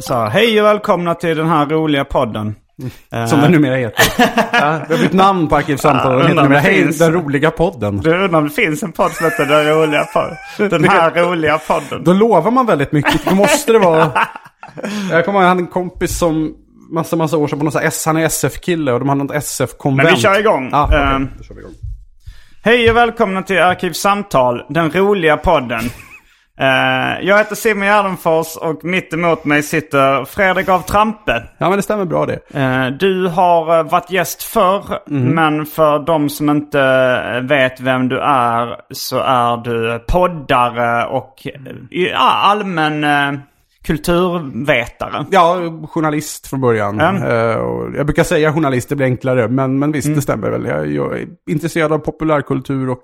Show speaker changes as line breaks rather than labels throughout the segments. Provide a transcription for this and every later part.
Så, hej och välkomna till den här roliga podden.
Som den numera heter. ja, det har bytt namn på Arkivsamtal. Och heter numera Hej, den roliga podden.
Du undrar om det finns en podd som heter Den roliga podden? Den här roliga podden.
Då lovar man väldigt mycket. Då måste det vara... Jag kommer ihåg, jag hade en kompis som massa, massa år sedan på någon sån här S, han är SF-kille och de hade något SF-konvent.
Men vi kör igång.
Ja, okej,
Ehm.
då kör vi igång.
Hej och välkomna till Arkivsamtal, den roliga podden. Eh, jag heter Simon Gärdenfors och mitt emot mig sitter Fredrik av Trampe.
Ja, men det stämmer bra det.
Eh, du har eh, varit gäst förr, men för de som inte vet vem du är så är du poddare och ja, allmän eh, kulturvetare.
Ja, journalist från början.
Ja.
Och jag brukar säga journalist, det blir enklare. Men, men visst, det stämmer väl. Jag, jag är intresserad av populärkultur och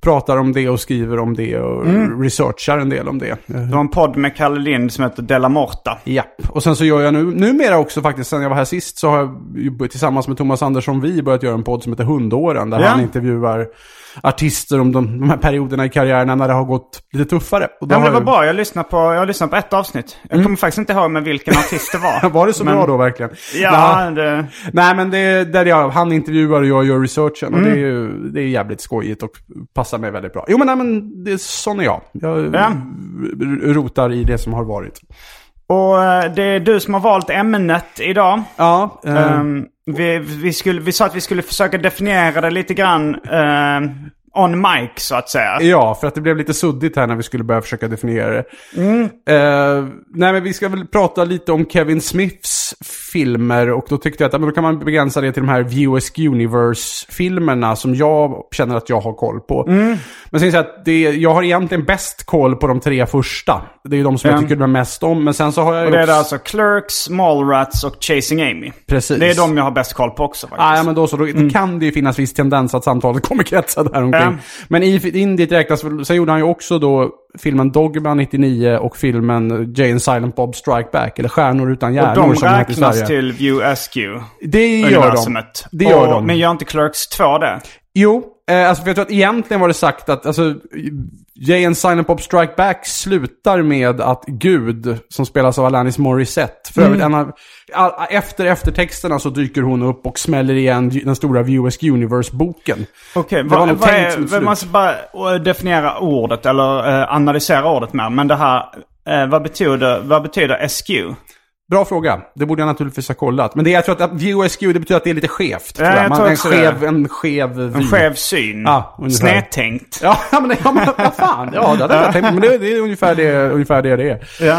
pratar om det och skriver om det och researchar en del om det. Eh,
Du har en podd med Kalle Lind som heter Della Morta.
Japp, och sen så gör jag nu, numera också faktiskt, sen jag var här sist, så har jag tillsammans med Thomas Andersson Vi börjat göra en podd som heter Hundåren. Där
Ja.
han intervjuar artister om de, de här perioderna i karriären när det har gått lite tuffare. Och
Ja, men det var
jag-
bra. Jag lyssnade på, jag lyssnade på ett avsnitt. Jag kommer faktiskt inte ihåg med vilken artist det var.
Var det så
Men-
bra då verkligen?
Ja,
Nej.
det...
Nej men det är där jag, han intervjuar och jag gör researchen. Och det är
Mm.
ju det är jävligt skojigt och passar mig väldigt bra. Jo men, nej, men det, sån är jag. Jag
Ja.
rotar i det som har varit.
Och eh, det är du som har valt ämnet idag.
Ja, eh,
Ehm, vi, vi, skulle, vi sa att vi skulle försöka definiera det lite grann eh, on mic så att säga.
Ja, för att det blev lite suddigt här när vi skulle börja försöka definiera det.
Mm.
Eh, nej, men vi ska väl prata lite om Kevin Smiths filmer och då tyckte jag att men då kan man begränsa det till de här View Universe-filmerna som jag känner att jag har koll på.
Mm.
Men sen så att det, jag har egentligen bäst koll på de tre första. Det är ju de som
Ja.
jag tycker mest om. Men sen så har jag
Och det är alltså Clerks, Mallrats och Chasing Amy.
Precis.
Det är de jag har bäst koll på också faktiskt.
Ah, ja, men då så. Då, då kan det ju finnas viss tendens att samtalet kommer kretsa där omkring.
Ja.
Men i in dit räknas Sen gjorde han ju också då filmen Dogma 99 och filmen Jay and Silent Bob Strike Back. Eller Stjärnor utan
och
hjärnor
de
som heter i
räknas till View SQ.
Det gör de. Det gör
och,
de.
Men gör inte Clerks 2 det?
Jo, eh, alltså för jag tror att egentligen var det sagt att alltså, Jay and Silent Bob Strike Back slutar med att Gud, som spelas av Alanis Morissette, för
Mm.
övrigt en av, all, efter eftertexterna så dyker hon upp och smäller igen den stora View Universe-boken.
Okej,
var
vad, vad är, man ska bara eh, definiera ordet eller eh, analysera ordet mer. Men det här, eh, vad, betyder, vad betyder SQ?
Bra fråga. Det borde jag naturligtvis ha kollat. Men det jag tror att View SQ, det betyder att det är lite skevt. tror
jag
Man-
tror
en, skev, en skev.
En skev syn.
Ja, ungefär.
Snedtänkt.
Ja, men, ja, men vad fan. Ja, det hade jag tänkt. Men det, det är ungefär det, ungefär det det är.
Ja.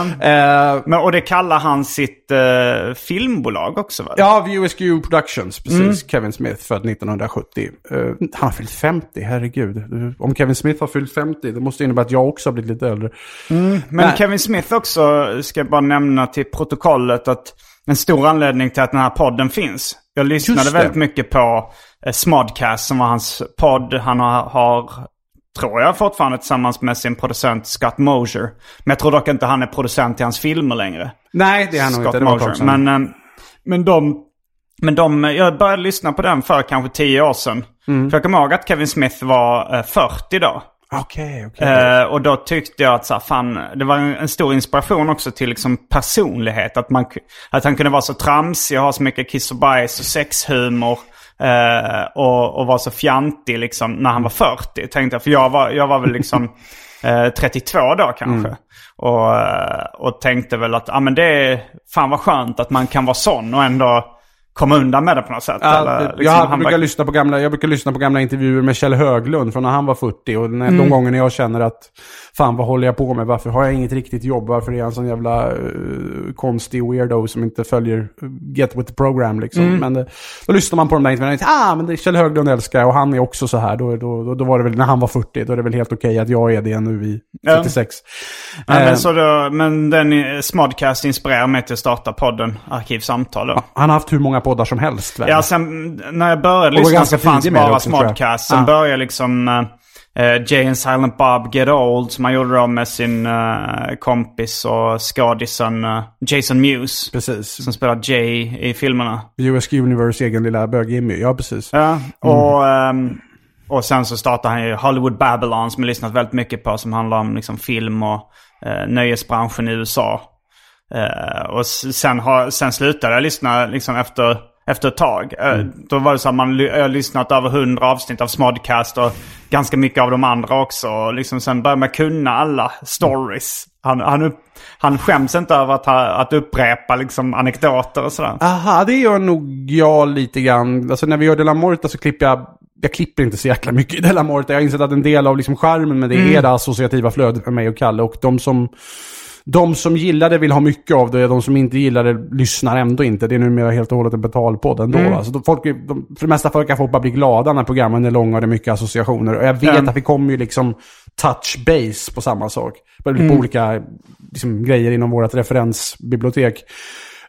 Eh,
Men, och det kallar han sitt eh, filmbolag också va?
Ja, VUSQ Productions, precis.
Mm.
Kevin Smith, född 1970. Eh, han har fyllt 50, herregud. Om Kevin Smith har fyllt 50, det måste innebära att jag också har blivit lite äldre.
Men
Nej.
Kevin Smith också, ska jag bara nämna till protokollet att en stor anledning till att den här podden finns. Jag lyssnade väldigt mycket på eh, Smodcast som var hans podd. Han har, har, tror jag fortfarande tillsammans med sin producent Scott Mosier. Men jag tror dock inte han är producent i hans filmer längre.
Nej, det är han nog
Scott
inte.
Mosier. Men, eh, men de... Men de, jag började lyssna på den för kanske tio år sedan.
Mm.
För jag kommer ihåg att Kevin Smith var eh, 40 då.
Okej, okej.
Eh, och då tyckte jag att så här, fan, det var en, en stor inspiration också till liksom personlighet. Att, man, att han kunde vara så tramsig och ha så mycket kiss och bajs och sexhumor. Eh, och, och vara så fjantig liksom när han var 40. Tänkte jag, för jag var, jag var väl liksom eh, 32 då kanske. Och, eh, och tänkte väl att ah, men det är fan vad skönt att man kan vara sån och ändå komma undan med det på något sätt.
Ja,
Eller, liksom,
jag, brukar
var-
lyssna på gamla, jag brukar lyssna på gamla intervjuer med Kjell Höglund från när han var 40. Och när,
Mm.
de gångerna jag känner att fan vad håller jag på med? Varför har jag inget riktigt jobb? Varför är jag en sån jävla uh, konstig weirdo som inte följer uh, get with the program liksom?
Mm.
Men det, då lyssnar man på de där intervjuerna ah men det Kjell Höglund älskar jag och han är också så här. Då, då, då, då var det väl när han var 40, då är det väl helt okej att jag är det nu i
Ja.
36.
Ja,
Eh,
men, så då, men den eh, Smodcast inspirerar mig till att starta podden Arkivsamtal. Då.
han har haft hur många poddar som helst. väl?
Ja, sen när jag började lyssna så fanns bara
också.
Smodcast. Sen
Ja.
började liksom eh, Jay and Silent Bob Get Old som han gjorde då med sin eh, kompis och skådisen eh, Jason Mewes.
Precis.
Som spelar Jay i filmerna.
US Universe egen lilla bög-Jimmy. Ja, precis.
Ja, och, ehm, och sen så startade han ju Hollywood Babylon som jag lyssnat väldigt mycket på. Som handlar om liksom, film och eh, nöjesbranschen i USA. Eh, och sen, har, sen slutade jag lyssna liksom, efter, efter ett tag. Eh, Då var det så att man jag har lyssnat över hundra avsnitt av Smodcast och ganska mycket av de andra också. Och liksom, sen började man kunna alla stories. Han, han, upp, han skäms inte över att, ha, att upprepa liksom, anekdoter och sådär.
Aha, det gör nog jag lite grann. Alltså när vi gör De La Morta så klipper jag... Jag klipper inte så jäkla mycket i De La Morta. Jag har insett att en del av liksom charmen med det
Mm.
är det associativa flödet med mig och Kalle. Och de som, de som gillar det vill ha mycket av det. De som inte gillar det lyssnar ändå inte. Det är numera helt och hållet en betalpodd ändå.
Mm.
Alltså, folk, de, för det mesta folk kan folk bara bli glada när programmen är långa och det är mycket associationer. Och jag vet
Mm.
att vi kommer ju liksom touch base på samma sak. På,
Mm.
olika liksom, grejer inom vårt referensbibliotek.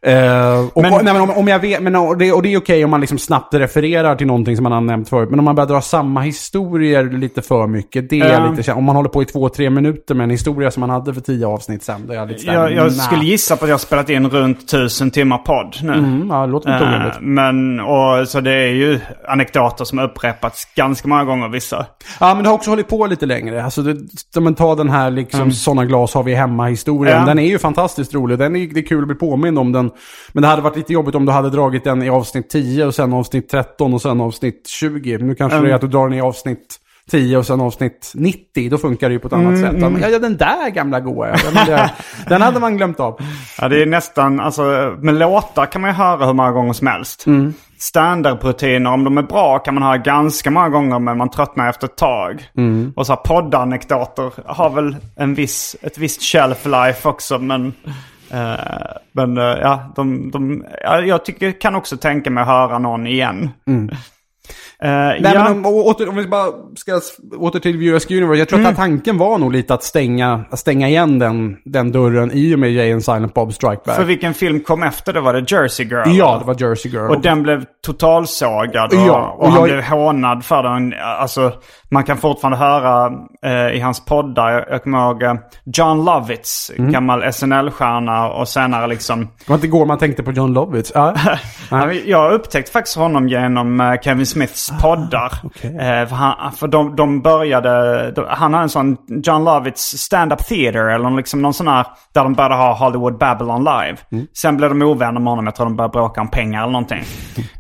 Eh, och,
Men-
och, nej, men om, om jag vet, men, och det, och det är okej om man liksom snabbt refererar till någonting som man har nämnt förut. Men om man börjar dra samma historier lite för mycket, det är
Ja.
lite Om man håller på i två, tre minuter med en historia som man hade för tio avsnitt sen, då är jag lite sådär,
Jag, jag
nah.
skulle gissa på att jag har spelat in runt tusen timmar podd nu.
Mm, ja, det låter inte orimligt.
men, och, så det är ju anekdoter som har upprepats ganska många gånger vissa.
Ja, men det har också hållit på lite längre. Alltså, det, om man tar den här liksom, såna glas har vi hemma-historien. Den är ju fantastiskt rolig. Den är, det är kul att bli påmind om den. Men det hade varit lite jobbigt om du hade dragit den i avsnitt 10 och sen avsnitt 13 och sen avsnitt 20. Nu kanske det är att du drar den i avsnitt 10 och sen avsnitt 90. Då funkar det ju på ett annat sätt. Ja, men, ja, ja, den där gamla goa. Ja, den hade man glömt av.
Ja, det är nästan, alltså med låtar kan man ju höra hur många gånger som helst. Mm. Standardrutiner, om de är bra kan man höra ganska många gånger men man tröttnar efter ett tag. Och så här poddanekdoter har väl en viss, ett visst shelf life också men... eh, men eh, ja, de, de, ja, jag tycker, kan också tänka mig att höra någon igen. Eh,
Nej,
ja.
men om, åter, om vi bara ska åter till US Universe. Jag tror att tanken var nog lite att stänga, att stänga igen den, den dörren i och med Jay and Silent Bob Strike Back.
För vilken film kom efter det? Var det Jersey Girl?
Ja, det var Jersey Girl.
Och den blev totalsågad och,
Ja,
och,
och
han
jag-
blev hånad för den. Alltså, man kan fortfarande höra eh, i hans poddar, jag, jag kommer ihåg eh, John Lovitz,
Mm.
gammal SNL-stjärna och senare liksom...
Det var inte igår man tänkte på John Lovitz. Ja,
Jag har upptäckt faktiskt honom genom eh, Kevin Smiths poddar.
okej.
Eh, för han, för de, de började, de, han har en sån John Lovitz stand-up theater eller liksom någon sån här där de började ha Hollywood Babylon live. Sen blev de ovänner med honom, jag tror de började bråka om pengar eller någonting.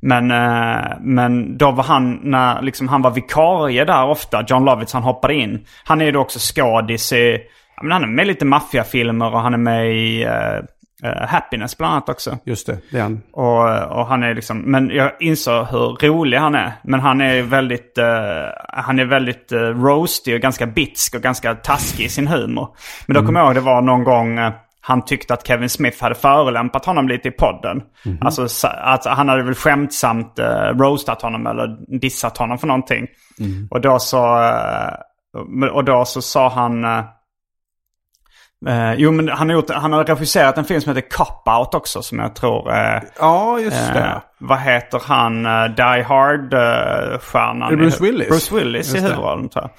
Men, eh, men då var han, när liksom, han var vikarie där ofta, John Lovitz, han hoppade in. Han är ju då också skådis i, men han är med i lite maffiafilmer och han är med i eh, Happiness bland annat också.
Just det, det är han.
Och, och han är liksom, men jag insåg hur rolig han är. Men han är väldigt, eh, han är väldigt uh, roastig och ganska bitsk och ganska taskig i sin humor. Men då kommer jag ihåg det var någon gång eh, han tyckte att Kevin Smith hade förolämpat honom lite i podden. Alltså så- att han hade väl skämtsamt uh, roastat honom eller dissat honom för någonting. Och då så, eh, och då så sa han, eh, Eh, jo, men han har, gjort, han har regisserat en film som heter Cop Out också som jag tror... Eh,
Ja, just
eh,
det.
vad heter han? Die Hard-stjärnan?
Bruce Willis?
Bruce Willis i
Just det.
huvudrollen tror jag.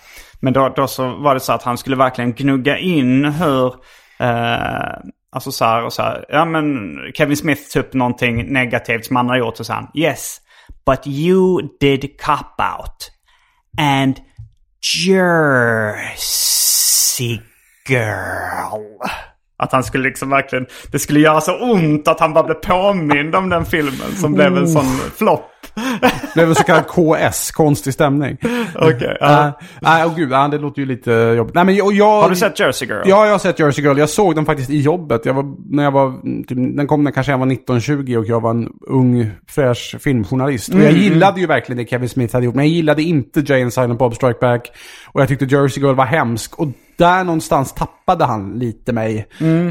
Men då, då så var det så att han skulle verkligen gnugga in hur... Eh, alltså så här och så här. Ja men Kevin Smith tog upp någonting negativt som han har gjort och så han. Yes, but you did Cop Out. And Jersey Girl. Att han skulle liksom verkligen, det skulle göra så ont att han bara blev påmind om den filmen som blev en sån flopp.
Det blev en så kallad KS, konstig stämning.
Okej.
Nej, nej, åh gud, det låter ju lite jobbigt. Nej, men jag, jag,
Har du sett Jersey Girl?
Ja, jag har sett Jersey Girl. Jag såg den faktiskt i jobbet. Jag var, när jag var, typ, den kom när kanske jag var 19-20 och jag var en ung, fräsch filmjournalist. Och jag gillade ju verkligen det Kevin Smith hade gjort. Men jag gillade inte Jay and Silent Bob Strike Back. Och jag tyckte Jersey Girl var hemsk. Och där någonstans tappade han lite mig.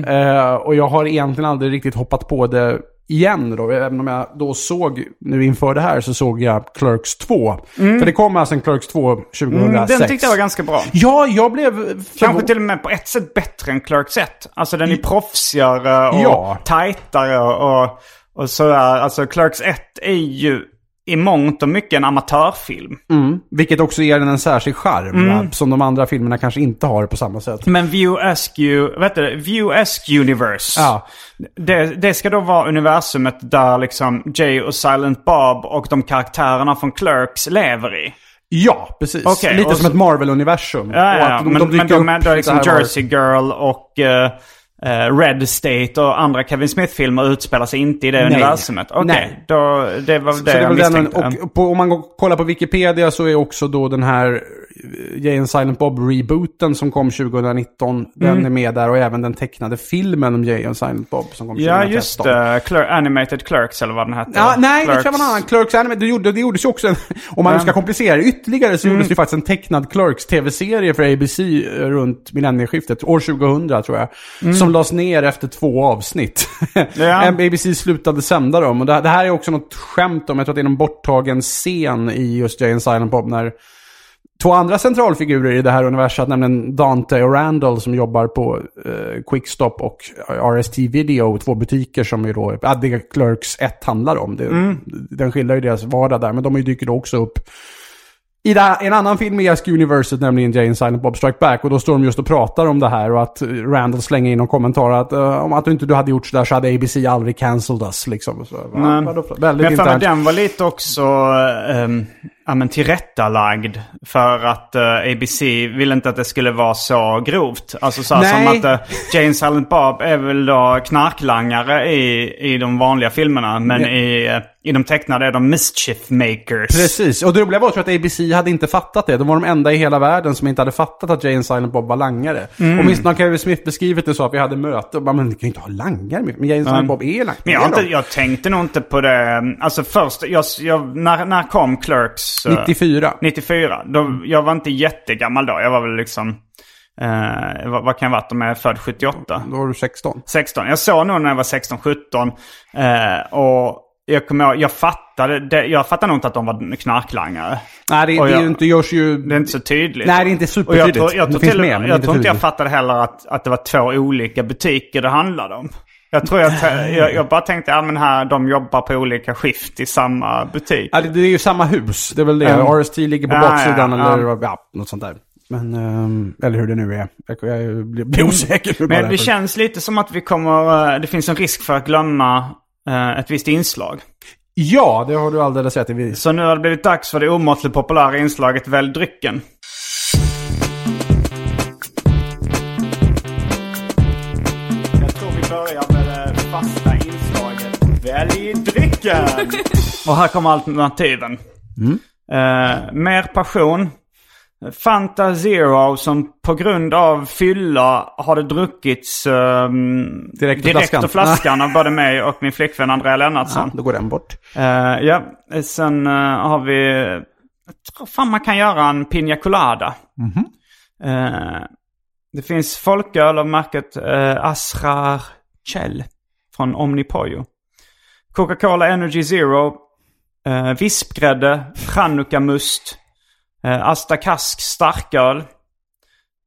Eh, och jag har egentligen aldrig riktigt hoppat på det igen då. Även om jag då såg, nu inför det här så såg jag Clerks 2. För det kom alltså en Clerks 2 2006.
Mm, den tyckte jag var ganska bra.
Ja, jag blev...
Kanske till och med på ett sätt bättre än Clerks 1. Alltså den är proffsigare och
Ja.
tajtare och, och sådär. Alltså Clerks 1 är ju i mångt och mycket en amatörfilm.
Mm, vilket också ger den en särskild charm.
Mm.
va? Som de andra filmerna kanske inte har på samma sätt.
Men View Askew, vet du, View Askew Universe.
Ja.
Det, det ska då vara universumet där liksom Jay och Silent Bob och de karaktärerna från Clerks lever i.
Ja, precis.
Okej,
Lite som
så-
ett Marvel-universum.
Ja, ja, ja.
att
men, men
dyker
de är liksom
var.
Jersey Girl och eh, eh, Red State och andra Kevin Smith-filmer utspelar sig inte i det
Nej.
universumet. Okej,
Nej.
då det var det,
Så det
jag
väl den,
misstänkte.
och på, om man kollar på Wikipedia så är också då den här eh, Jay and Silent Bob-rebooten som kom 2019. Den
Mm.
är med där och även den tecknade filmen om Jay and Silent Bob som kom 2013.
Ja, just det. Cler- Animated Clerks eller vad den hette.
Ja, nej, det
Clerks.
kan vara en annan. Clerks Anime, det, gjorde, det gjordes ju också en, om man nu ska komplicera det ytterligare så
Mm.
gjordes det ju faktiskt en tecknad Clerks tv-serie för ABC eh, runt millennieskiftet, år 2000 tror jag. Som lades ner efter två avsnitt.
Mm. Ja.
ABC slutade sända dem. Och det, det här är också något skämt om, jag tror att det är någon borttagen scen i just Jay and Silent Bob när Två andra centralfigurer i det här universat, nämligen Dante och Randall som jobbar på eh, Quickstop och RST Video, två butiker som är då, ja, det Clerks 1 handlar om. Det,
Mm.
Den skildrar ju deras vardag där, men de dyker då också upp i här, en annan film i Ask Universet, nämligen Jay and Silent Bob Strike Back. Och då står de just och pratar om det här och att eh, Randall slänger in någon kommentar att eh, om att du inte du hade gjort sådär så hade ABC aldrig cancelled us. Liksom. Så,
Nej.
för-
Men
väldigt
jag för den var lite också um, ja, men tillrättalagd. För att eh, ABC ville inte att det skulle vara så grovt. Alltså så som att uh, Jane Silent Bob är väl då knarklangare i, i de vanliga filmerna. Men
Ja.
i, eh, i de tecknade är de mischief makers.
Precis, och det roliga var att ABC hade inte fattat det. De var de enda i hela världen som inte hade fattat att Jay and Silent Bob var langare.
Mm.
Åtminstone har Kevin Smith beskrivit det så att vi hade möte och bara, men du kan ju inte ha langare. Men Jay and Silent Bob är langare.
Men jag, inte, jag tänkte nog inte på det. Alltså först, jag, jag, när, när kom Clerks?
De.
eh,
94.
94. Då, jag var inte jättegammal då. Jag var väl liksom... Eh, vad, vad kan jag varit jag är född 78?
Då var du 16.
16. Jag såg nog när jag var 16-17. Eh, och jag kommer ihåg, jag fattade, det, jag fattade nog inte att de var knarklangare.
Nej, det, det
jag-
ju inte, görs ju...
Det är inte så tydligt.
Nej, det är inte
Och jag
supertydligt.
tror, jag tror, till,
med,
jag
inte
tror inte jag fattade heller att, att det var två olika butiker det handlade om. Jag tror jag, jag, jag bara tänkte, ja men här, de jobbar på olika skift i samma butik.
Ja, det, det är ju samma hus, det är väl det.
Mm.
RST ligger på
Ja,
baksidan
ja, ja.
eller ja, något sånt där. Men, ehm, eller hur det nu är. Jag, jag blir, blir osäker.
Men det
för-
känns lite som att vi kommer, eh, det finns en risk för att glömma eh, ett visst inslag.
Ja, det har du alldeles rätt i.
Så nu har det blivit dags för det omåttligt populära inslaget Välj drycken. Välj drycken! Och här kommer alternativen. Eh, mer passion. Fanta Zero som på grund av fylla har det druckits ehm,
Direkt ur
direkt
flaskan.
ur flaskan av både mig och min flickvän Andrea Lennartsson.
Ja, då går den bort.
Eh, ja, sen eh, har vi... Jag tror fan man kan göra en Pina Colada. Eh, det finns folköl av märket uh, Asrar Chell från Omnipollo. Coca-Cola Energy Zero. eh, vispgrädde, Chanukka-must. eh, Asta Kask starköl.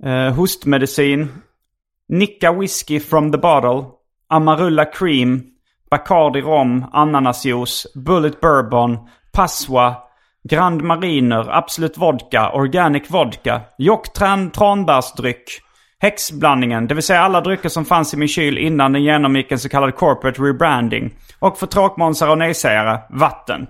eh, hostmedicin. Nicka Whiskey from the Bottle, Amarula Cream, Bacardi Rom, Ananasjuice, Bullet Bourbon, Passoa, Grand Mariner, Absolut Vodka, Organic Vodka, Jocktran tranbärsdryck, Häxblandningen, det vill säga alla drycker som fanns i min kyl innan den genomgick en så kallad corporate rebranding. Och för tråkmånsar och nejsägare, vatten.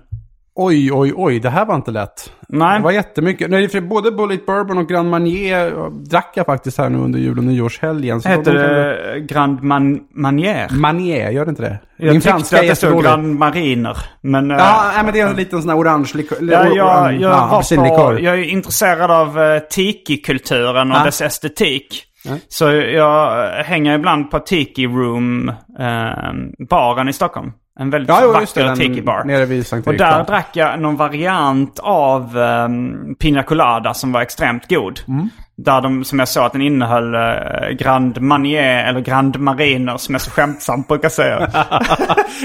Oj, oj, oj, det här var inte lätt.
Nej.
Det var jättemycket. Nej, för både Bullet Bourbon och Grand Marnier eh, drack jag faktiskt här nu under jul och nyårshelgen. Så
Heter
de- de-
det Grand Man Manier?
Manier, gör det inte det?
Jag tyckte att det stod. Grand Mariner. Men...
Ja, nej, men det är en liten sån här orange likör.
Ja, jag, jag,
apelsinlikör.
på, jag är intresserad av uh, tiki-kulturen och
Ja.
dess estetik. Så jag hänger ibland på Tiki Room, eh, baren i Stockholm. En väldigt
Ja, jo,
vacker tiki-bar.
nere vid Sankt
Och där drack jag någon variant av um, Pina Colada som var extremt god.
Mm.
Där de, som jag sa, att den innehöll uh, Grand Marnier eller Grand Mariner som jag så skämtsamt brukar säga.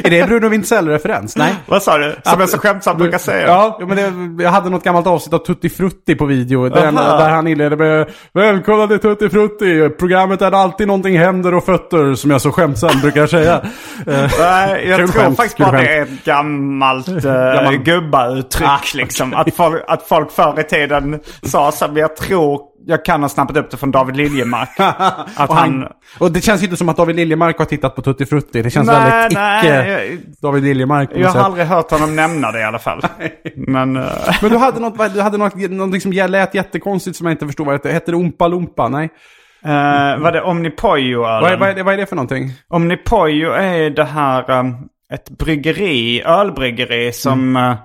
Är det Bruno Wintzell-referens? Nej.
Vad sa du? Som jag så skämtsamt brukar säga.
Ja, men det, jag hade något gammalt avsnitt av Tutti Frutti på video. Där, där han inledde med Välkomna till Tutti Frutti. Programmet är alltid någonting händer och fötter som jag så skämtsamt brukar säga. Eh,
Nej, jag tror
skämt,
faktiskt bara det är ett gammalt uh,
Gammal-
gubbauttryck
Ah,
liksom. Att folk, att folk förr i tiden sa så, men jag tror, jag kan ha snappat upp det från David Liljemark. att
och,
han...
han, och det känns inte som att David Liljemark har tittat på Tutti Frutti. Det känns
Nej,
väldigt
nej,
icke
jag-
David Liljemark
Jag
något
har aldrig hört honom nämna det i alla fall. Men... eh,
Men du hade något, du hade något, någonting som lät jättekonstigt som jag inte förstod vad det hette. Hette det Ompa Lumpa? Nej.
Uh, var det Omnipojo
Vad, är- vad, är det, vad är det för någonting?
Omnipojo är det här, um, ett bryggeri, ölbryggeri som...
Mm.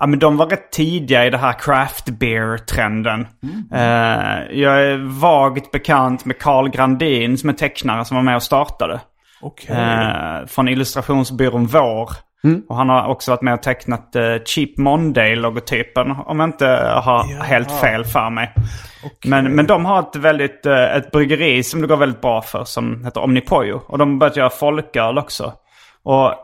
Ja men de var rätt tidiga i det här craft beer-trenden.
Mm.
Eh, jag är vagt bekant med Carl Grandin som är tecknare som var med och startade.
Okej.
Eh, från illustrationsbyrån Vår.
Mm.
Och han har också varit med och tecknat eh, Cheap Monday-logotypen. Om jag inte har helt fel för mig. Men, men de har ett väldigt, ett bryggeri som det går väldigt bra för som heter Omnipojo. Och de har börjat göra folköl också. Och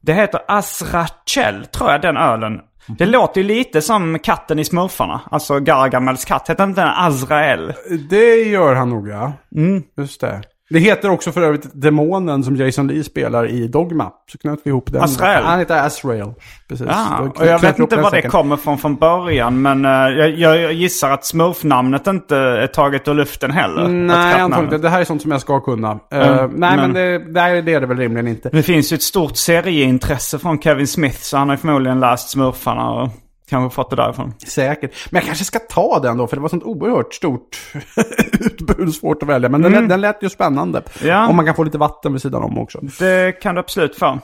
det heter Azrachel, tror jag, den ölen. Det låter ju lite som katten i Smurfarna. Alltså Gargamels katt. Heter inte den Azrael?
Det gör han nog ja.
Mm.
Just det. Det heter också för övrigt Demonen som Jason Lee spelar i Dogma. Så knöt vi ihop den.
Azrael?
Han heter Azrael. Precis. Då
och jag vet inte var det kommer från från början. Men eh, jag, jag gissar att Smurf-namnet inte är taget ur luften heller.
Nej, antagligen. Det här är sånt som jag ska kunna. Eh,
Mm,
nej, men,
men-
det, nej, det är det väl rimligen inte.
Det finns ju ett stort serieintresse från Kevin Smith. Så han har förmodligen läst Smurfarna och kanske fått det därifrån.
Säkert. Men jag kanske ska ta den då, för det var sånt oerhört stort utbud. Svårt att välja. Men den, den lät ju spännande.
Ja.
Om man kan få lite vatten vid sidan om också.
Det kan du absolut få.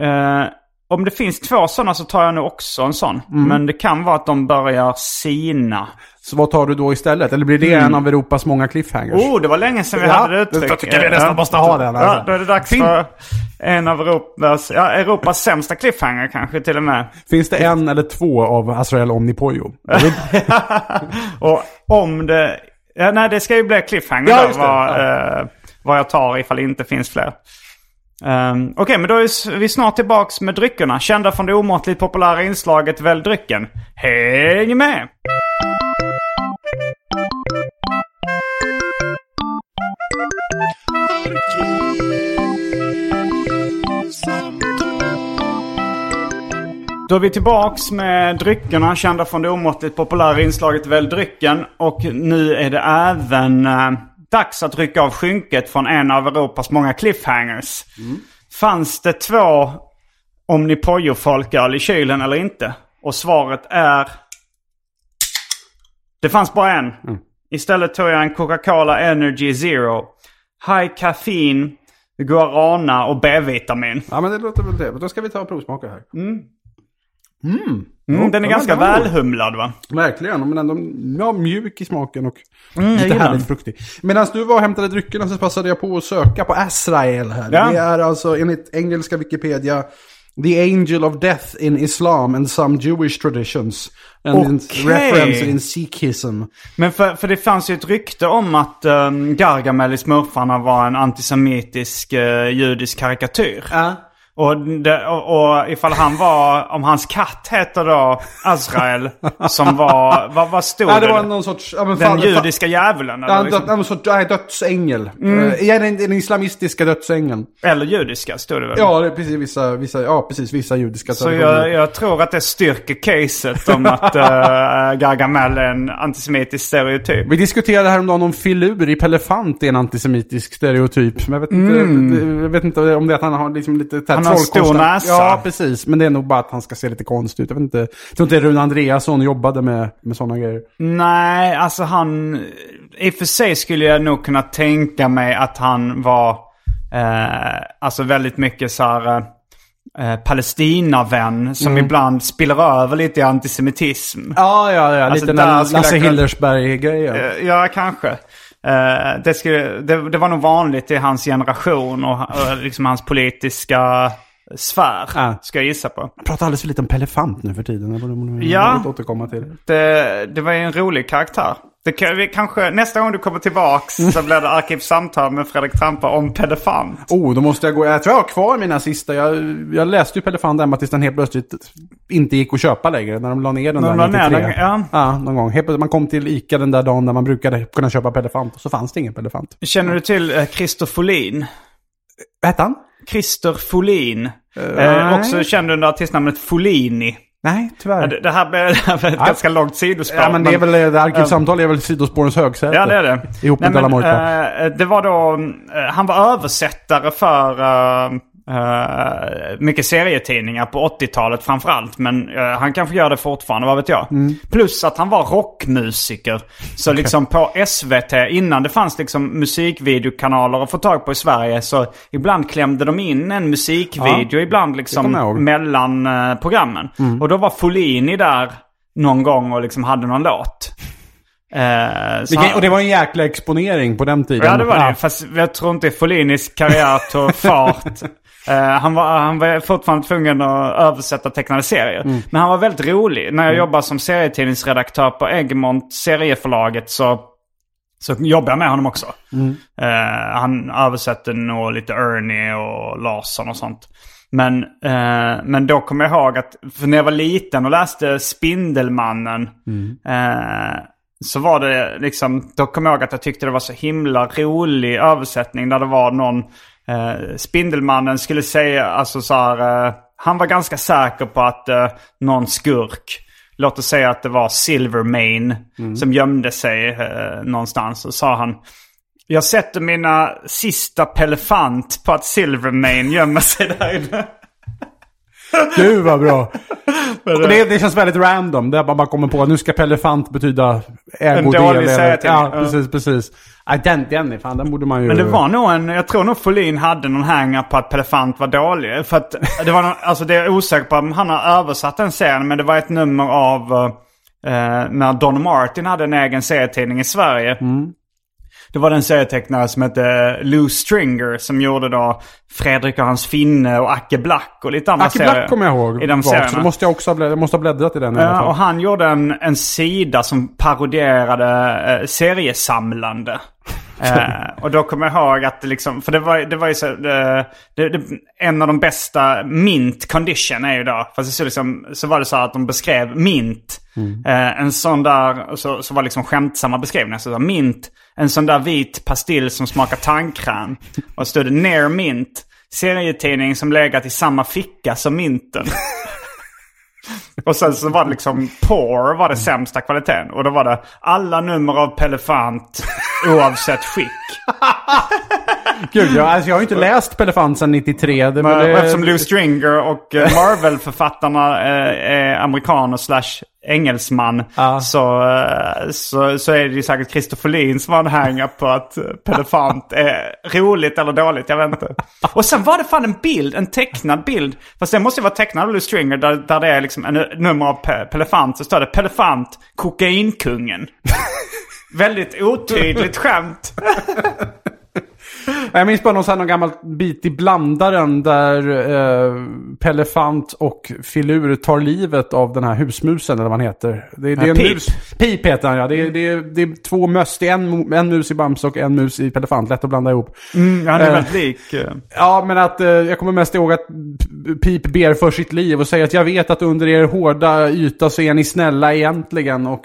Eh, om det finns två sådana så tar jag nog också en sån.
Mm.
Men det kan vara att de börjar sina.
Så vad tar du då istället? Eller blir det en av Europas många cliffhangers?
Oh, det var länge sedan vi
Ja,
hade det uttrycket.
jag tycker vi nästan måste ha den, alltså.
Ja, då är det dags
Fin-
för en av Europas, ja, Europas sämsta cliffhanger kanske till och med.
Finns det en eller två av Azrael Omnipojo?
Och om det... Ja, nej, det ska ju bli cliffhanger
Ja,
då, vad,
Ja.
eh, vad jag tar ifall det inte finns fler. Um, Okej, men då är vi snart tillbaks med dryckerna. Kända från det omåttligt populära inslaget Välj drycken. Häng med! Då är vi tillbaks med dryckerna, kända från det omåttligt populära inslaget Välj drycken. Och nu är det även Uh, dags att rycka av skynket från en av Europas många cliffhangers. Fanns det två Omnipojo-folköl i kylen eller inte? Och svaret är... Det fanns bara en. Istället tog jag en Coca-Cola Energy Zero. High caffeine, guarana och B-vitamin.
ja, men det låter väl det. Då ska vi ta och provsmaka här.
Mm,
Ja,
den är
den
ganska välhumlad va?
Verkligen, men ändå ja, mjuk i smaken och
Mm,
lite härligt fruktig. Medan du var och hämtade dryckerna så passade jag på att söka på Azrael här.
Ja.
Det är alltså enligt engelska Wikipedia The Angel of Death in Islam and some Jewish traditions. And
Okej.
reference in Sikhism.
Men för, för det fanns ju ett rykte om att um, Gargamel i Smurfarna var en antisemitisk eh, judisk karikatyr.
Ja.
Och, det, och, och ifall han var, om hans katt heter då Azrael, som var, vad, vad stod
Ja, det
det?
var någon sorts... Ja, men
Den
fan-
judiska djävulen?
Ja,
Eller, liksom?
men sorts, nej, dödsängel. Mm. ja, den, den islamistiska dödsängeln.
eller judiska stod det väl?
Ja, det precis vissa, vissa, ja, precis, vissa judiska
Så jag, jag tror att det styrker caset om att uh, Gargamel är en antisemitisk stereotyp.
Vi diskuterade häromdagen om filur i Pelefant är en antisemitisk stereotyp. Men jag vet inte, jag vet inte om det är att han har liksom lite... här
Han har stor näsa.
Ja, precis. Men det är nog bara att han ska se lite konstig ut. Jag vet inte. Jag tror inte Rune Andreasson jobbade med, med sådana grejer.
Nej, alltså han... I och för sig skulle jag nog kunna tänka mig att han var... Eh, alltså väldigt mycket så här... Eh, Palestinavän som ibland spiller över lite i antisemitism.
Ja, ja, ja.
Alltså,
lite den Lasse Hillersberg-grejen.
Eh, Ja, kanske. Eh, det, skulle, det, det var nog vanligt i hans generation och, och liksom hans politiska sfär,
Ja.
ska jag gissa på.
Jag pratar alldeles för lite om Pelefant nu för tiden. Det borde man
ja.
återkomma till.
Det, det var ju en rolig karaktär. Det kan, vi kanske, nästa gång du kommer tillbaks så blir det Arkivsamtal med Fredrik Trampa om pedofant.
Oh, då måste jag gå. Jag tror jag har kvar mina sista. Jag, jag läste ju Pelefant Emma tills den helt plötsligt inte gick att köpa längre. När de la ner den
När
där
de la ner
93.
den, ja.
ja, någon gång. Helt man kom till Ica den där dagen när man brukade kunna köpa Pelefant. Och så fanns det ingen Pelefant.
Känner du till eh, Christer Folin?
Vad hette han?
Christer Folin. Eh,
nej.
också känd under artistnamnet Folini.
Nej, tyvärr.
Det, det här blir ett
Ja.
ganska långt sidospår.
ja, men det är väl, det arkivsamtal är väl sidospårens högsäte.
Ja, det är det.
Ihop med
Nej, men, eh, det var då, eh, han var översättare för eh, eh, mycket serietidningar på 80-talet framförallt. Men eh, han kanske gör det fortfarande, vad vet jag.
Mm.
Plus att han var rockmusiker. Så liksom på SVT, innan det fanns liksom musikvideokanaler att få tag på i Sverige. Så ibland klämde de in en musikvideo,
Ja,
ibland liksom mellan eh, programmen. Och då var Folini där någon gång och liksom hade någon låt. Eh,
och det var en jäkla exponering på den tiden.
Ja, det var det. Fast jag tror inte Follinis karriär tog fart. Eh, han, var, han var fortfarande tvungen att översätta tecknade serier.
Mm.
Men han var väldigt rolig. När jag jobbade som serietidningsredaktör på Egmont serieförlaget så, så jobbade jag med honom också.
Mm.
Eh, han översatte nog lite Ernie och Larsson och sånt. Men, eh, men då kommer jag ihåg att, för när jag var liten och läste Spindelmannen. Eh, så var det liksom, då kommer jag ihåg att jag tyckte det var så himla rolig översättning där det var någon, eh, Spindelmannen skulle säga, alltså så här, eh, han var ganska säker på att eh, någon skurk, låt oss säga att det var Silvermane som gömde sig eh, någonstans. Och sa han, jag sätter mina sista pelefant på att Silvermane gömmer sig där inne.
Gud vad bra. och det, det känns väldigt random. Där man bara kommer på att nu ska Pelefant betyda ägodel.
dålig
eller-
serietidning.
Ja,
Ja.
precis, precis. Ja, den, den är fan, den borde man ju...
Men det var nog en, jag tror nog Folin hade någon hänga på att Pelefant var dålig. För att det var någon, alltså det är jag osäker på om han har översatt den serien. Men det var ett nummer av eh, när Don Martin hade en egen serietidning i Sverige. Det var den serietecknare som hette Lou Stringer som gjorde då Fredrik och hans finne och Acke Black och lite andra
Acke
serier.
Black kommer jag ihåg.
I de
vagt, så då måste jag också ha bläddrat, måste ha bläddrat i den i alla fall.
och han gjorde en, en sida som parodierade eh, seriesamlande. Eh, och då kommer jag ihåg att det liksom, för det var, det var ju så, det, det, en av de bästa mint condition är ju då, fast det så, liksom, så var det så att de beskrev mint. Eh, en sån där, så, så var det liksom skämtsamma beskrivningar. Så, så mint, en sån där vit pastill som smakar tandkräm. Och stod det near mint, serietidning som legat i samma ficka som minten. Och sen så var det liksom Poor var det sämsta kvaliteten. Och då var det alla nummer av Pelefant oavsett skick.
Gud, jag, alltså, jag har ju inte läst sedan 93. Det, men det,
eftersom Lou Stringer och eh, Marvel-författarna eh, är amerikaner slash engelsman.
Ja.
Så, eh, så, så är det ju säkert Christopher Folin som har en hänga på att Pelefant är roligt eller dåligt. Jag vet inte. Och sen var det fan en bild, en tecknad bild. Fast det måste ju vara tecknad av Lou Stringer där, där det är liksom en nummer av Pe- Pelefant. Så står det Pelefant, kokainkungen. Väldigt otydligt skämt.
Jag minns bara någon, här, någon gammal bit i blandaren där eh, Pellefant och Filur tar livet av den här husmusen eller vad han heter. Det, det är en
Pip.
mus. Pip heter han ja. Det är, det det är två möss. Det är en, en mus i Bamse och en mus i Pellefant. Lätt att blanda ihop.
Mm, han är
Eh.
väldigt lik. eh.
Ja, men att eh, jag kommer mest ihåg att Pip ber för sitt liv och säger att jag vet att under er hårda yta så är ni snälla egentligen. Och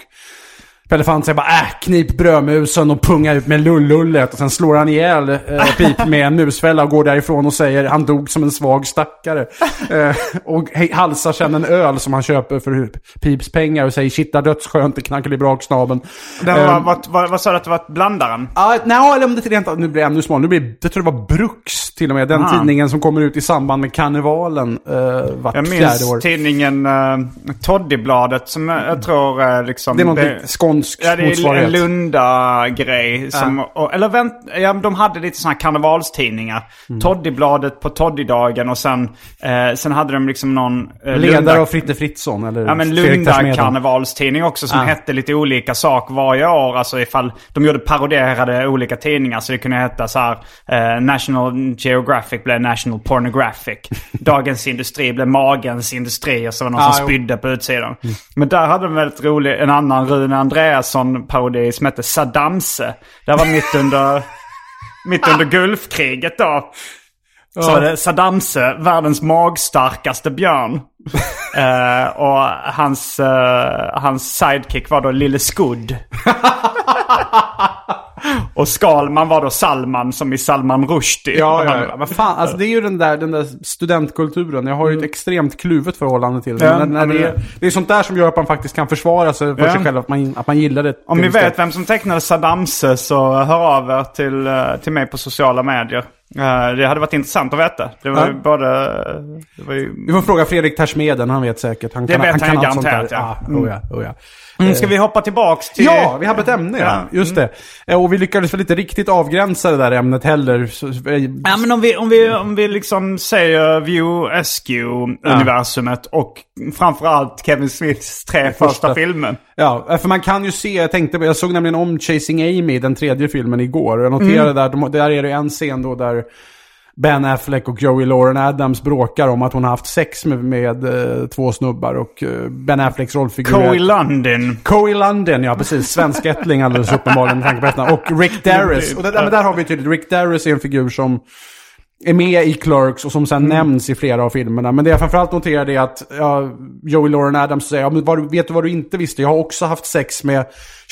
Pellefant säger bara äh, knip brödmusen och punga ut med lullullet. Och sen slår han ihjäl eh, Pip med en musfälla och går därifrån och säger han dog som en svag stackare. Eh, och halsar sen en öl som han köper för Pips pengar och säger shit, dödsskönt, i
var,
Eh,
vad, vad, vad sa du att det var blandaren?
Ja, nej, eller om det rent nu blir ännu smalare. Nu blir jag tror det var Bruks till och med. Den
Ah.
tidningen som kommer ut i samband med karnevalen uh, vart
Jag
fjärde
minns
år.
tidningen uh, Toddybladet som jag, jag tror uh, liksom...
Det är någon skånsk
Ja, det är en. Lunda-grej. Och, eller vänt, ja, de hade lite sådana karnevalstidningar.
Mm.
Toddybladet på Toddydagen och sen, eh, sen hade de liksom någon... eh,
Ledare
Lunda-
av Fritte Fritzson eller
Ja men
Fredrik
Lunda
Tersmeden.
karnevalstidning också som
Ah.
hette lite olika sak varje år. Alltså ifall de gjorde paroderade olika tidningar så det kunde heta så här eh, National Geographic blev National Pornographic. Dagens Industri blev Magens Industri och så var det någon
Ah,
som
jo.
spydde på utsidan. Men där hade de väldigt rolig, en annan Rune Andreasson parodi som hette Saddamse. Det var mitt under, mitt under Gulfkriget då. Så var det Saddamse, världens magstarkaste björn. Eh, och hans, eh, hans sidekick var då Lille Skudd. och Skalman var då Salman som i Salman Rushdie.
Ja, ja,
han-
ja. Vad fan, alltså det är ju den där, den där studentkulturen. Jag har ju ett extremt kluvet förhållande till det.
Mm. Ja,
när
men
det, är,
det-
är sånt där som gör att man faktiskt kan försvara sig för
Ja.
sig själv. Att man, att man gillar det.
Om ni vet vem som tecknade Saddamse så hör av er till, eh, till mig på sociala medier. Eh, det hade varit intressant att veta. Det var ju
Ja.
både... Det var ju...
Vi får fråga Fredrik Tersmeden, han vet säkert. Han
Det
kan,
vet
han
han ju
sånt
garanterat, ja.
Ja, oh ja, oh ja.
Mm, ska vi hoppa tillbaks till...
Ja, vi hade ett ämne ja.
Ja.
Just det. Eh, Och vi lyckades väl inte riktigt avgränsa det där ämnet heller. Eh,
Ja men om vi, om vi, om vi liksom säger View Eskew-universumet och framförallt Kevin Smiths tre första,
första.
filmer.
Ja, för man kan ju se, jag tänkte, jag såg nämligen om Chasing Amy, den tredje filmen, igår. Och jag noterade där, de, där är det en scen då där Ben Affleck och Joey Lauren Adams bråkar om att hon har haft sex med, med eh, två snubbar. Och eh, Ben Afflecks rollfigur... är-
Coe London.
Coey London, ja precis. Svenskättling alldeles uppenbarligen med tanke på. Och Rick Darris. Och det, men där har vi tydligt, Rick Darris är en figur som är med i Clerks och som sen nämns i flera av filmerna. Men det jag framförallt noterade är att ja, Joey Lauren Adams säger, ja, men vad, vet du vad du inte visste? Jag har också haft sex med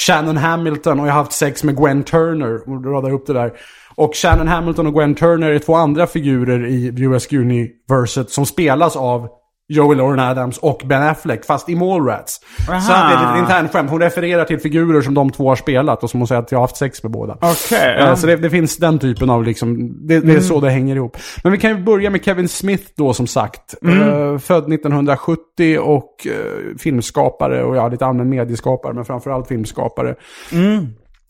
Shannon Hamilton och jag har haft sex med Gwen Turner. Och du radar upp det där. Och Shannon Hamilton och Gwen Turner är två andra figurer i US Universet som spelas av Joey Lauren Adams och Ben Affleck, fast i Mallrats. Så
Aha.
det är ett internt skämt. Hon refererar till figurer som de två har spelat och som hon säger att jag har haft sex med båda. Eh,
ja.
Så det, det finns den typen av liksom, det, det är så det hänger ihop. Men vi kan ju börja med Kevin Smith då som sagt. Eh, född 1970 och eh, filmskapare och ja, lite allmän medieskapare, men framförallt filmskapare.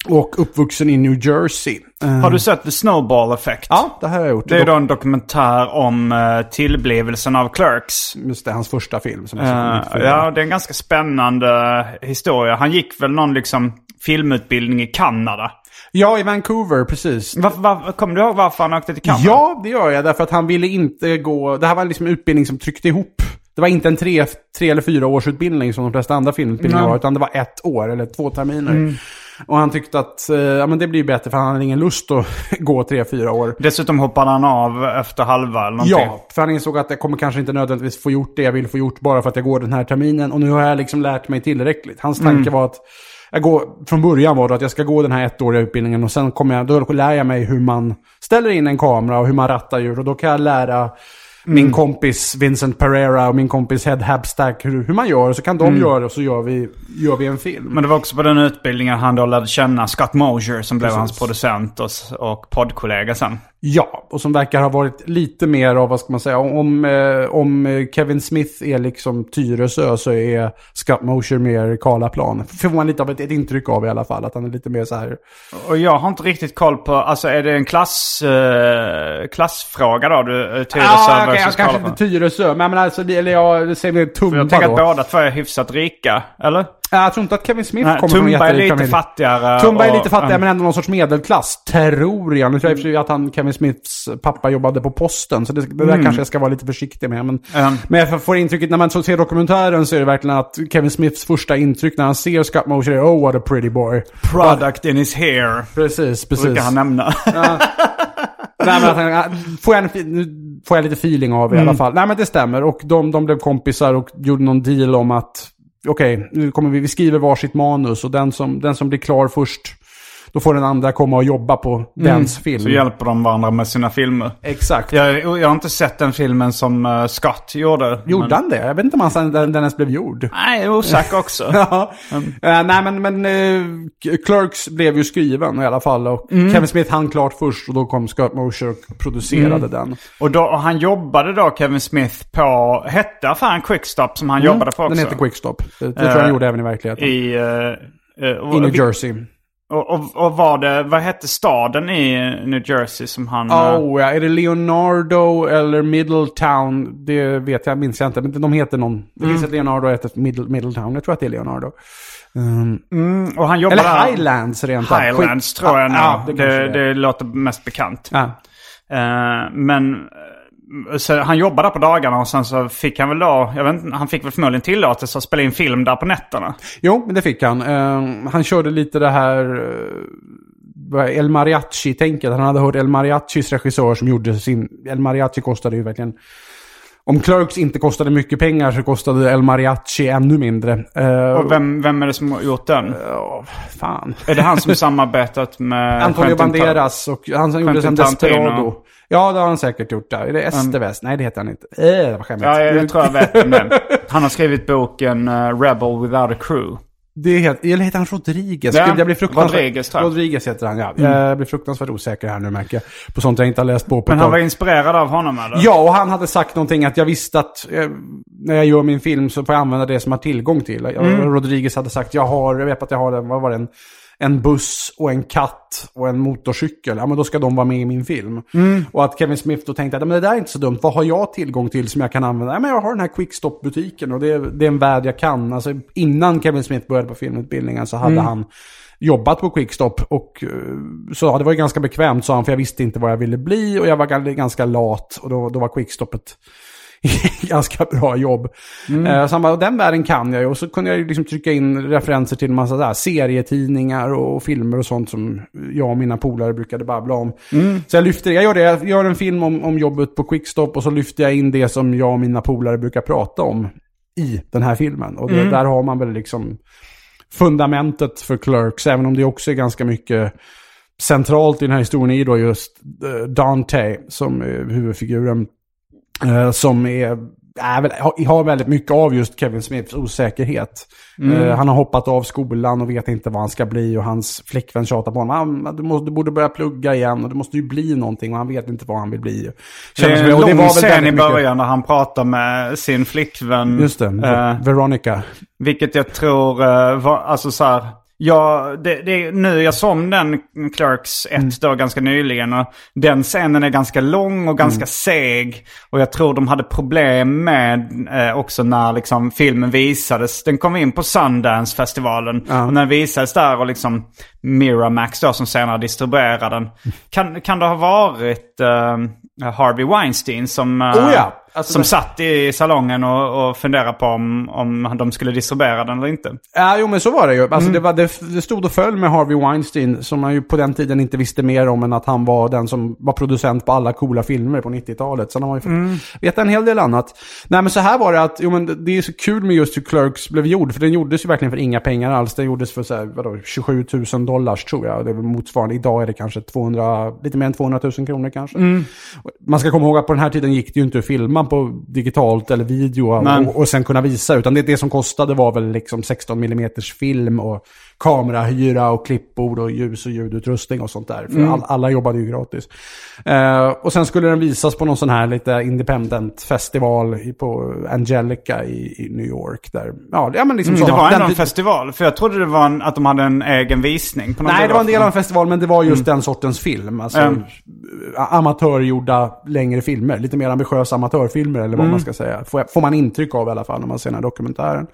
Och uppvuxen i New Jersey. Eh,
Har du sett The Snowball Effect?
Ja, det här har jag gjort.
Det är då en dokumentär om uh, tillblivelsen av Clerks.
Just det, hans första film. Som
Eh,
såg
ja, det är en ganska spännande historia. Han gick väl någon liksom filmutbildning i Kanada.
ja, i Vancouver, precis.
Var, var, kommer du ihåg varför han åkte till Kanada?
Ja, det gör jag. Därför att han ville inte gå... Det här var liksom en utbildning som tryckte ihop. Det var inte en tre, tre eller fyra års utbildning som de flesta andra filmutbildningar var. Utan det var ett år eller två terminer. Och han tyckte att eh, ja, men det blir bättre för han hade ingen lust att gå tre, fyra år.
Dessutom hoppade han av efter halva eller någonting.
Ja, för han insåg att jag kommer kanske inte nödvändigtvis få gjort det jag vill få gjort bara för att jag går den här terminen. Och nu har jag liksom lärt mig tillräckligt. Hans tanke var att jag går, från början var det att jag ska gå den här ettåriga utbildningen och sen kommer jag, då lär jag mig hur man ställer in en kamera och hur man rattar ljud. Och då kan jag lära min kompis Vincent Pereira och min kompis Head Habstack hur, hur man gör. Så kan de göra det och så gör vi, gör vi en film.
Men det var också på den utbildningen han då lärde känna Scott Mosier som blev
Precis.
hans producent och, och poddkollega sen.
Ja, och som verkar ha varit lite mer av, vad ska man säga, om, eh, om Kevin Smith är liksom Tyresö så är Scott Mosier mer Karlaplan. Får man lite av ett, ett intryck av i alla fall, att han är lite mer så här.
Och jag har inte riktigt koll på, alltså är det en klass, eh, klassfråga då? Du, eh, Tyresö
Ah, okej,
versus
kanske
Karlaplan?
inte Tyresö, men, men alltså, eller jag säger mer Tumba
jag tänker
då.
att båda två är hyfsat rika, eller?
Jag tror inte att Kevin Smith
Nej,
kommer från en
Tumba är
jätterik
lite
familj.
fattigare.
Tumba är
och-
lite fattigare men ändå någon sorts medelklass. Tror jag. Nu tror jag sig att han, Kevin Smiths pappa jobbade på posten. Så det, det där kanske jag ska vara lite försiktig med. Men,
Mm.
men jag får intrycket när man så ser dokumentären så är det verkligen att Kevin Smiths första intryck när han ser Scott Motion är Oh what a pretty boy.
Product in his hair.
Precis, precis.
Brukar han nämna.
Nej, men han, får jag, en, får jag lite feeling av i
Mm.
alla fall. Nej men det stämmer. Och de, de blev kompisar och gjorde någon deal om att okej, nu kommer vi, vi skriver varsitt manus och den som, den som blir klar först, då får den andra komma och jobba på dens film.
Mm. Så hjälper de varandra med sina filmer.
Exakt.
Jag, jag har inte sett den filmen som uh, Scott gjorde.
Gjorde
men-
han det? Jag vet inte om han, den, den ens blev gjord.
Nej, osäker också.
Ja. Eh, nej men, men eh, Clerks blev ju skriven i alla fall. Och
Mm.
Kevin Smith hann klart först och då kom Scott Mosher och producerade
Mm.
den.
Och, då, och han jobbade då, Kevin Smith, på... Hette affären Quickstop som han jobbade på också?
Den heter Quickstop. Det, det tror jag han gjorde även i verkligheten. I,
I... Uh, uh,
New Jersey.
Och, och, och var det... Vad hette staden i New Jersey som han... eh,
Oh, ja. Är det Leonardo eller Middletown? Det vet jag, minns jag inte. Men de heter någon. Det
Mm.
finns ett Leonardo och ett Middle, Middletown. Jag tror att det är Leonardo. Um,
mm, och han jobbade...
eller Highlands rent av.
Highlands tror jag nog.
Ja, det,
det, det, låter mest bekant.
Ja.
Eh, men så han jobbade på dagarna och sen så fick han väl då, jag vet inte, han fick väl förmodligen tillåtelse att spela in film där på nätterna.
Jo, men det fick han. Ehm, han körde lite det här vad- El Mariachi-tänket. Han hade hört El Mariachis regissör som gjorde sin... El Mariachi kostade ju verkligen... Om Clerks inte kostade mycket pengar så kostade El Mariachi ännu mindre. Eh,
Och vem, vem är det som har gjort den?
ja, fan.
Är det han som samarbetat med
Antonio Banderas och han som gjorde sen. Desperado. Ja, det har han säkert gjort. Där. Är det Estevez? Nej, det heter han inte. Äh, vad skämmigt.
Ja, jag, tror jag vet vem det. Han har skrivit boken eh, Rebel Without a Crew.
Det heter, eller heter han Rodriguez?
Ja,
jag blir fruktansvärt...
Rodriguez, tror jag.
Rodriguez heter han, ja. Jag blir fruktansvärt osäker här nu märker jag. På sånt jag inte har läst på på
Men han var inspirerad av honom eller?
Ja, och han hade sagt någonting att jag visste att eh, när jag gör min film så får jag använda det som jag har tillgång till. Mm. Rodriguez hade sagt, jag har, jag vet att jag har en, vad var det, en, en buss och en katt och en motorcykel. Ja, men då ska de vara med i min film. Och att Kevin Smith då tänkte att men det där är inte så dumt. Vad har jag tillgång till som jag kan använda? Ja, men jag har den här Quickstop-butiken och det är, det är en värld jag kan. Alltså, innan Kevin Smith började på filmutbildningen så hade han jobbat på Quickstop och eh, så det var ju ganska bekvämt sa han för jag visste inte vad jag ville bli och jag var gan- ganska lat och då, då var Quickstop ett ganska bra jobb. Eh, så han bara, den världen kan jag ju och så kunde jag ju liksom trycka in referenser till en massa där, serietidningar och filmer och sånt som jag och mina polare brukade babbla om. Så jag lyfter, jag gör det, jag gör en film om, om jobbet på Quickstop och så lyfter jag in det som jag och mina polare brukar prata om i den här filmen. Och det, där har man väl liksom fundamentet för Clerks, även om det också är ganska mycket centralt i den här historien är då just eh, Dante som är huvudfiguren. Eh, Som är, är har- väldigt mycket av just Kevin Smiths osäkerhet. Eh, Han har hoppat av skolan och vet inte vad han ska bli och hans flickvän tjatar på honom. Ah, du, måste, du borde börja plugga igen och du måste ju bli någonting och han vet inte vad han vill bli.
Det är en
och det
lång
var
scen i
mycket-
början när han pratar med sin flickvän.
Just det,
Eh,
Veronica.
Vilket jag tror uh, var, alltså så här. Ja, det, det är nu jag som den Clerks 1 då ganska nyligen. Och den scenen är ganska lång och ganska seg. Och jag tror de hade problem med eh, också när liksom filmen visades. Den kom in på Sundance-festivalen. Och när den visades där och liksom Miramax då som senare distribuerade den. Kan, kan det ha varit eh, Harvey Weinstein som, eh,
Oh ja, alltså
som
det-
satt i salongen och, och funderade på om, om de skulle distribuera den eller inte?
Ja, jo men så var det ju.
Mm.
Alltså, det, var, det, det stod och föll med Harvey Weinstein, som man ju på den tiden inte visste mer om än att han var den som var producent på alla coola filmer på 90-talet. Sen har man ju fått
Mm.
veta en hel del annat. Nej men så här var det att, jo men det- är så kul med just hur Clerks blev gjord, för den gjordes ju verkligen för inga pengar alls. Den gjordes för så här, vadå, 27 000 dollars tror jag. Det är motsvarande, idag är det kanske 200, lite mer än 200 000 kronor kanske.
Mm.
Man ska komma ihåg att på den här tiden gick det ju inte att filma på digitalt eller video och, och sen kunna visa. Utan det, det som kostade var väl liksom 16 mm film och kamerahyra och klippbord och ljus och ljudutrustning och sånt där. För
Mm.
all, alla jobbade ju gratis. Eh, och sen skulle den visas på någon sån här lite independent festival på Angelica i, i New York. Där, ja, ja, men liksom
Mm, det var
den
ändå en
typ-
festival. För jag trodde det var en, att de hade en egen visning. På någon
Nej, det var en del av en festival, men det var just den sortens film. Alltså,
Mm.
amatörgjorda längre filmer. Lite mer ambitiösa amatörfilmer, eller vad
Mm.
man ska säga. Får, får man intryck av i alla fall när man ser den här dokumentären.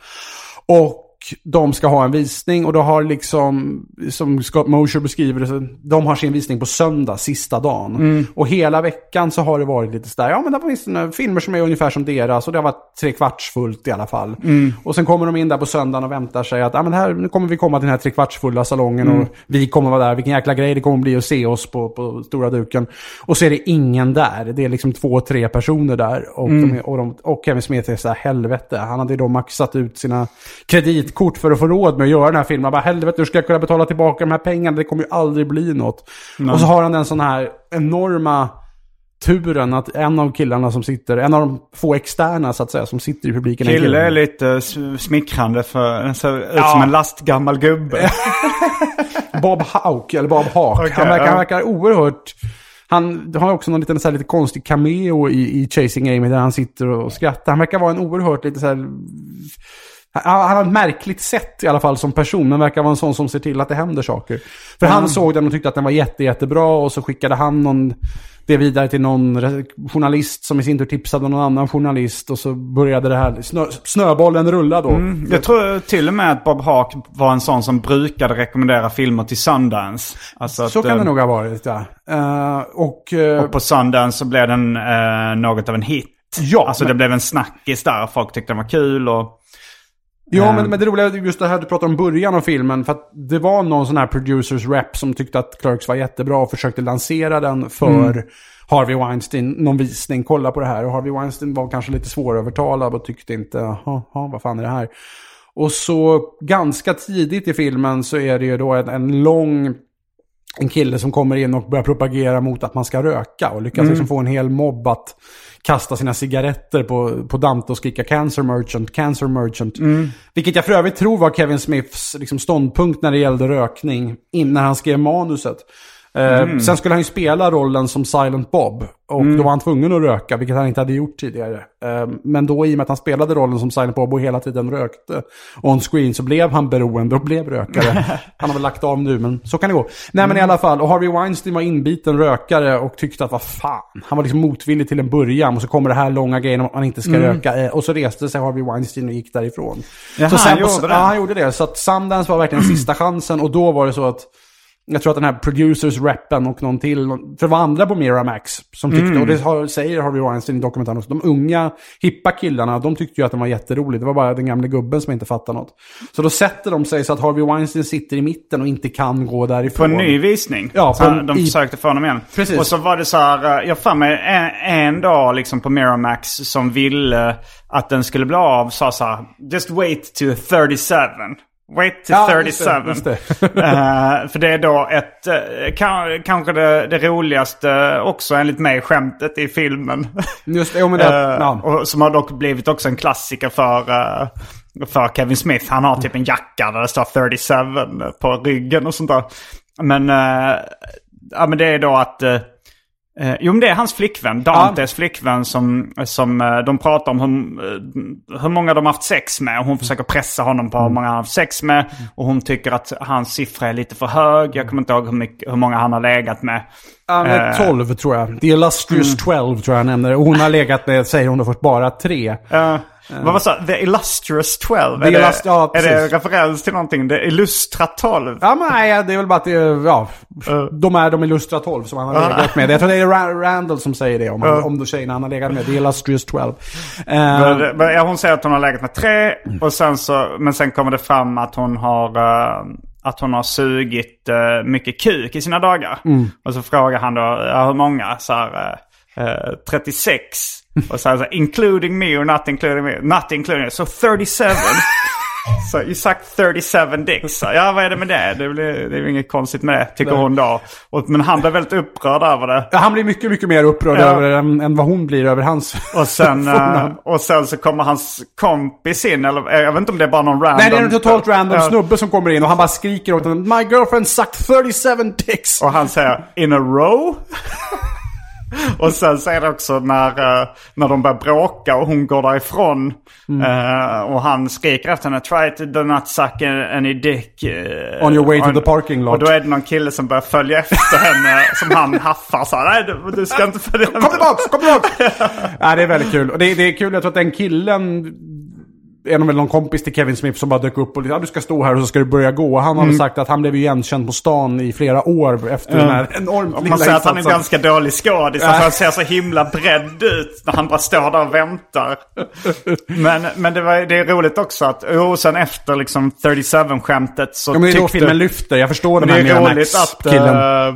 Och de ska ha en visning och då har liksom, som Scott Mosher beskriver det, de har sin visning på söndag, sista dagen.
Mm.
Och hela veckan så har det varit lite sådär, ja men det finns några filmer som är ungefär som deras och det har varit trekvartsfullt i alla fall.
Mm.
Och sen kommer de in där på söndagen och väntar sig att, ja men här, nu kommer vi komma till den här trekvartsfulla salongen
Mm.
och vi kommer vara där, vilken jäkla grej det kommer bli att se oss på, på stora duken. Och så är det ingen där, det är liksom två, tre personer där. Och,
Mm.
de, och, de, och Kevin Smith är så här, helvete, han hade då maxat ut sina kreditkort för att få råd med att göra den här filmen. Han bara, helvete, hur ska jag kunna betala tillbaka de här pengarna? Det kommer ju aldrig bli något. Och så har han den sån här enorma turen att en av killarna som sitter, en av de få externa så att säga, som sitter i publiken. en
Kille är lite smickrande för den ser ut
Ja.
som en lastgammal gubbe.
Bob Hawk, eller Bob Hawk.
Okej,
han, verkar,
ja.
han verkar oerhört... Han har också någon liten, så här, lite konstig cameo i, i Chasing Amy där han sitter och skrattar. Han verkar vara en oerhört lite så här... Han, han har ett märkligt sätt i alla fall som person, men verkar vara en sån som ser till att det händer saker. För han såg den och tyckte att den var jätte, jättebra och så skickade han någon, det vidare till någon journalist som i sin tur tipsade någon annan journalist och så började det här, snö, snöbollen rulla då.
Jag tror till och med att Bob Hawk var en sån som brukade rekommendera filmer till Sundance. Alltså
Så
att,
kan det
eh,
nog ha varit, ja. Eh, och... eh,
Och på Sundance så blev den eh, något av en hit.
Ja,
Alltså
men-
det blev en snackis där. Folk tyckte den var kul och...
Ja,
Ehm.
men, men det roliga är just det här du pratar om början av filmen. För att det var någon sån här producers rep som tyckte att Clerks var jättebra och försökte lansera den för
Mm.
Harvey Weinstein. Någon visning, kolla på det här. Och Harvey Weinstein var kanske lite svårövertalad och tyckte inte, jaha, vad fan är det här? Och så ganska tidigt i filmen så är det ju då en, en lång en kille som kommer in och börjar propagera mot att man ska röka och lyckas liksom få en hel mobb att kasta sina cigaretter på, på Dante och skrika cancer merchant, cancer merchant. Vilket jag för övrigt tror var Kevin Smiths liksom, ståndpunkt när det gällde rökning innan han skrev manuset. Eh, Sen skulle han ju spela rollen som Silent Bob. Och då var han tvungen att röka, vilket han inte hade gjort tidigare. Eh, men då i och med att han spelade rollen som Silent Bob och hela tiden rökte on screen så blev han beroende och blev rökare. han har väl lagt av nu, men så kan det gå. Nej men i alla fall, och Harvey Weinstein var inbiten rökare och tyckte att vad fan. Han var liksom motvillig till en början och så kommer det här långa grejen om att man inte ska röka. Eh, Och så reste sig Harvey Weinstein och gick därifrån.
Jaha,
så
han
på-
gjorde det?
Ja, han gjorde det. Så att Sundance var verkligen sista chansen och då var det så att jag tror att den här producers-reppen och någon till, för det var andra på Miramax som tyckte,
Mm.
och det har, säger Harvey Weinstein i dokumentären också, de unga hippa killarna, de tyckte ju att den var jätterolig. Det var bara den gamla gubben som inte fattade något. Så då sätter de sig så att Harvey Weinstein sitter i mitten och inte kan gå
På
därifrån.
en ny visning.
Ja, på
de
i-
försökte få honom igen.
Precis.
Och så var det så här, eh, jag för mig en, en dag liksom på Miramax som ville att den skulle bli av sa så här, just wait to 37. Wait to
Ja, just det,
37.
just det.
Eh, för det är då ett, kan, kanske det, det roligaste också enligt mig skämtet i filmen.
Just det, jo, men det,
Eh,
ja.
och som har dock blivit också en klassiker för, för Kevin Smith. Han har typ en jacka där det står 37 på ryggen och sånt där. Men, ja, men det är då att... eh, eh, jo men det är hans flickvän, Dantes flickvän som, som eh, de pratar om hur, eh, hur många de har haft sex med. Och hon försöker pressa honom på hur många han har haft sex med. Och hon tycker att hans siffra är lite för hög. Jag kommer inte ihåg hur, mycket, hur många han har legat med.
Ja, men
Eh.
12 tror jag. The illustrious 12 tror jag han nämner. Och hon har legat med, säger hon först, bara tre.
Uh, Vad var så? The Illustrious 12?
The
är, det,
Illust- ja,
är det referens till någonting? The Illustra 12?
Ja, men nej, det är väl bara att det ja, de är de illustra 12 som han har legat med. Jag tror det är Ra- Randall som säger det om, han, om de tjejerna han har legat med. The illustrious 12. Eh,
Men det- men, ja, hon säger att hon har legat med tre. Och sen så, men sen kommer det fram att hon har, eh, att hon har sugit eh, mycket kuk i sina dagar. Och så frågar han då, ja, hur många? Så här, eh, eh, 36. Och här, så including me or not including me? Not including me. Så 37. Så you sucked 37 dicks. Ja, vad är det med det? Det väl- det är ju inget konstigt med det, tycker hon då. Och, men han blir väldigt upprörd över det.
ja, han blir mycket, mycket mer upprörd
Ja.
över det än, än vad hon blir över hans...
Och sen, eh, och sen så kommer hans kompis in, eller eh, jag vet inte om det är bara någon random...
Nej, det är en totalt random
Ja.
snubbe som kommer in och han bara skriker åt honom. My girlfriend sucked 37 dicks.
Och han säger in a row. Och sen säger det också när, eh, när de börjar bråka och hon går därifrån. eh, och han skriker efter henne, try to do not suck any dick. eh,
On your way to the parking lot.
Och då är det någon kille som börjar följa efter henne som han haffar så här, nej du, du ska inte följa med.
Kom tillbaks, kom tillbaks! ja, det är väldigt kul. Och det, det är kul, jag tror att den killen är det väl någon kompis till Kevin Smith som bara dök upp och ja, du ska stå här och så ska du börja gå. Han har väl sagt att han blev igenkänd på stan i flera år efter den här enormt
Man
lilla
säger att han är en ganska dålig skådis. För han ser så himla bredd ut när han bara står där och väntar. Men, men det, var, det är roligt också att, jo, sen efter liksom 37-skämtet så
Ja, men det är då filmen lyfter. Jag förstår den
det
här
är
Mira
roligt att...
Max-killen.
eh,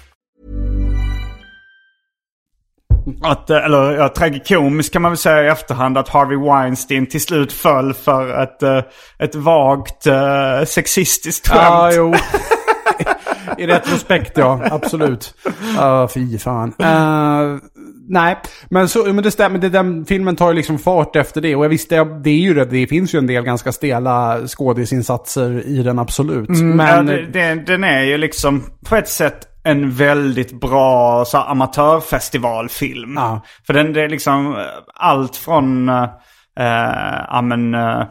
Att, eh, eller ja, tragikomiskt kan man väl säga i efterhand att Harvey Weinstein till slut föll för ett, eh, ett vagt uh, sexistiskt skämt.
Ja, jo. I retrospekt, ja. Absolut. Uh, fy fan. Eh, nej, men, så, men det stämmer. Det, den filmen tar ju liksom fart efter det. Och jag visste, det är ju det. Det finns ju en del ganska stela skådisinsatser i den, absolut.
Men,
men,
ja, det, det, den är ju liksom på ett sätt en väldigt bra så, här, amatörfestivalfilm.
Ja.
För den det är liksom eh, allt från eh, eh, ja, men, eh,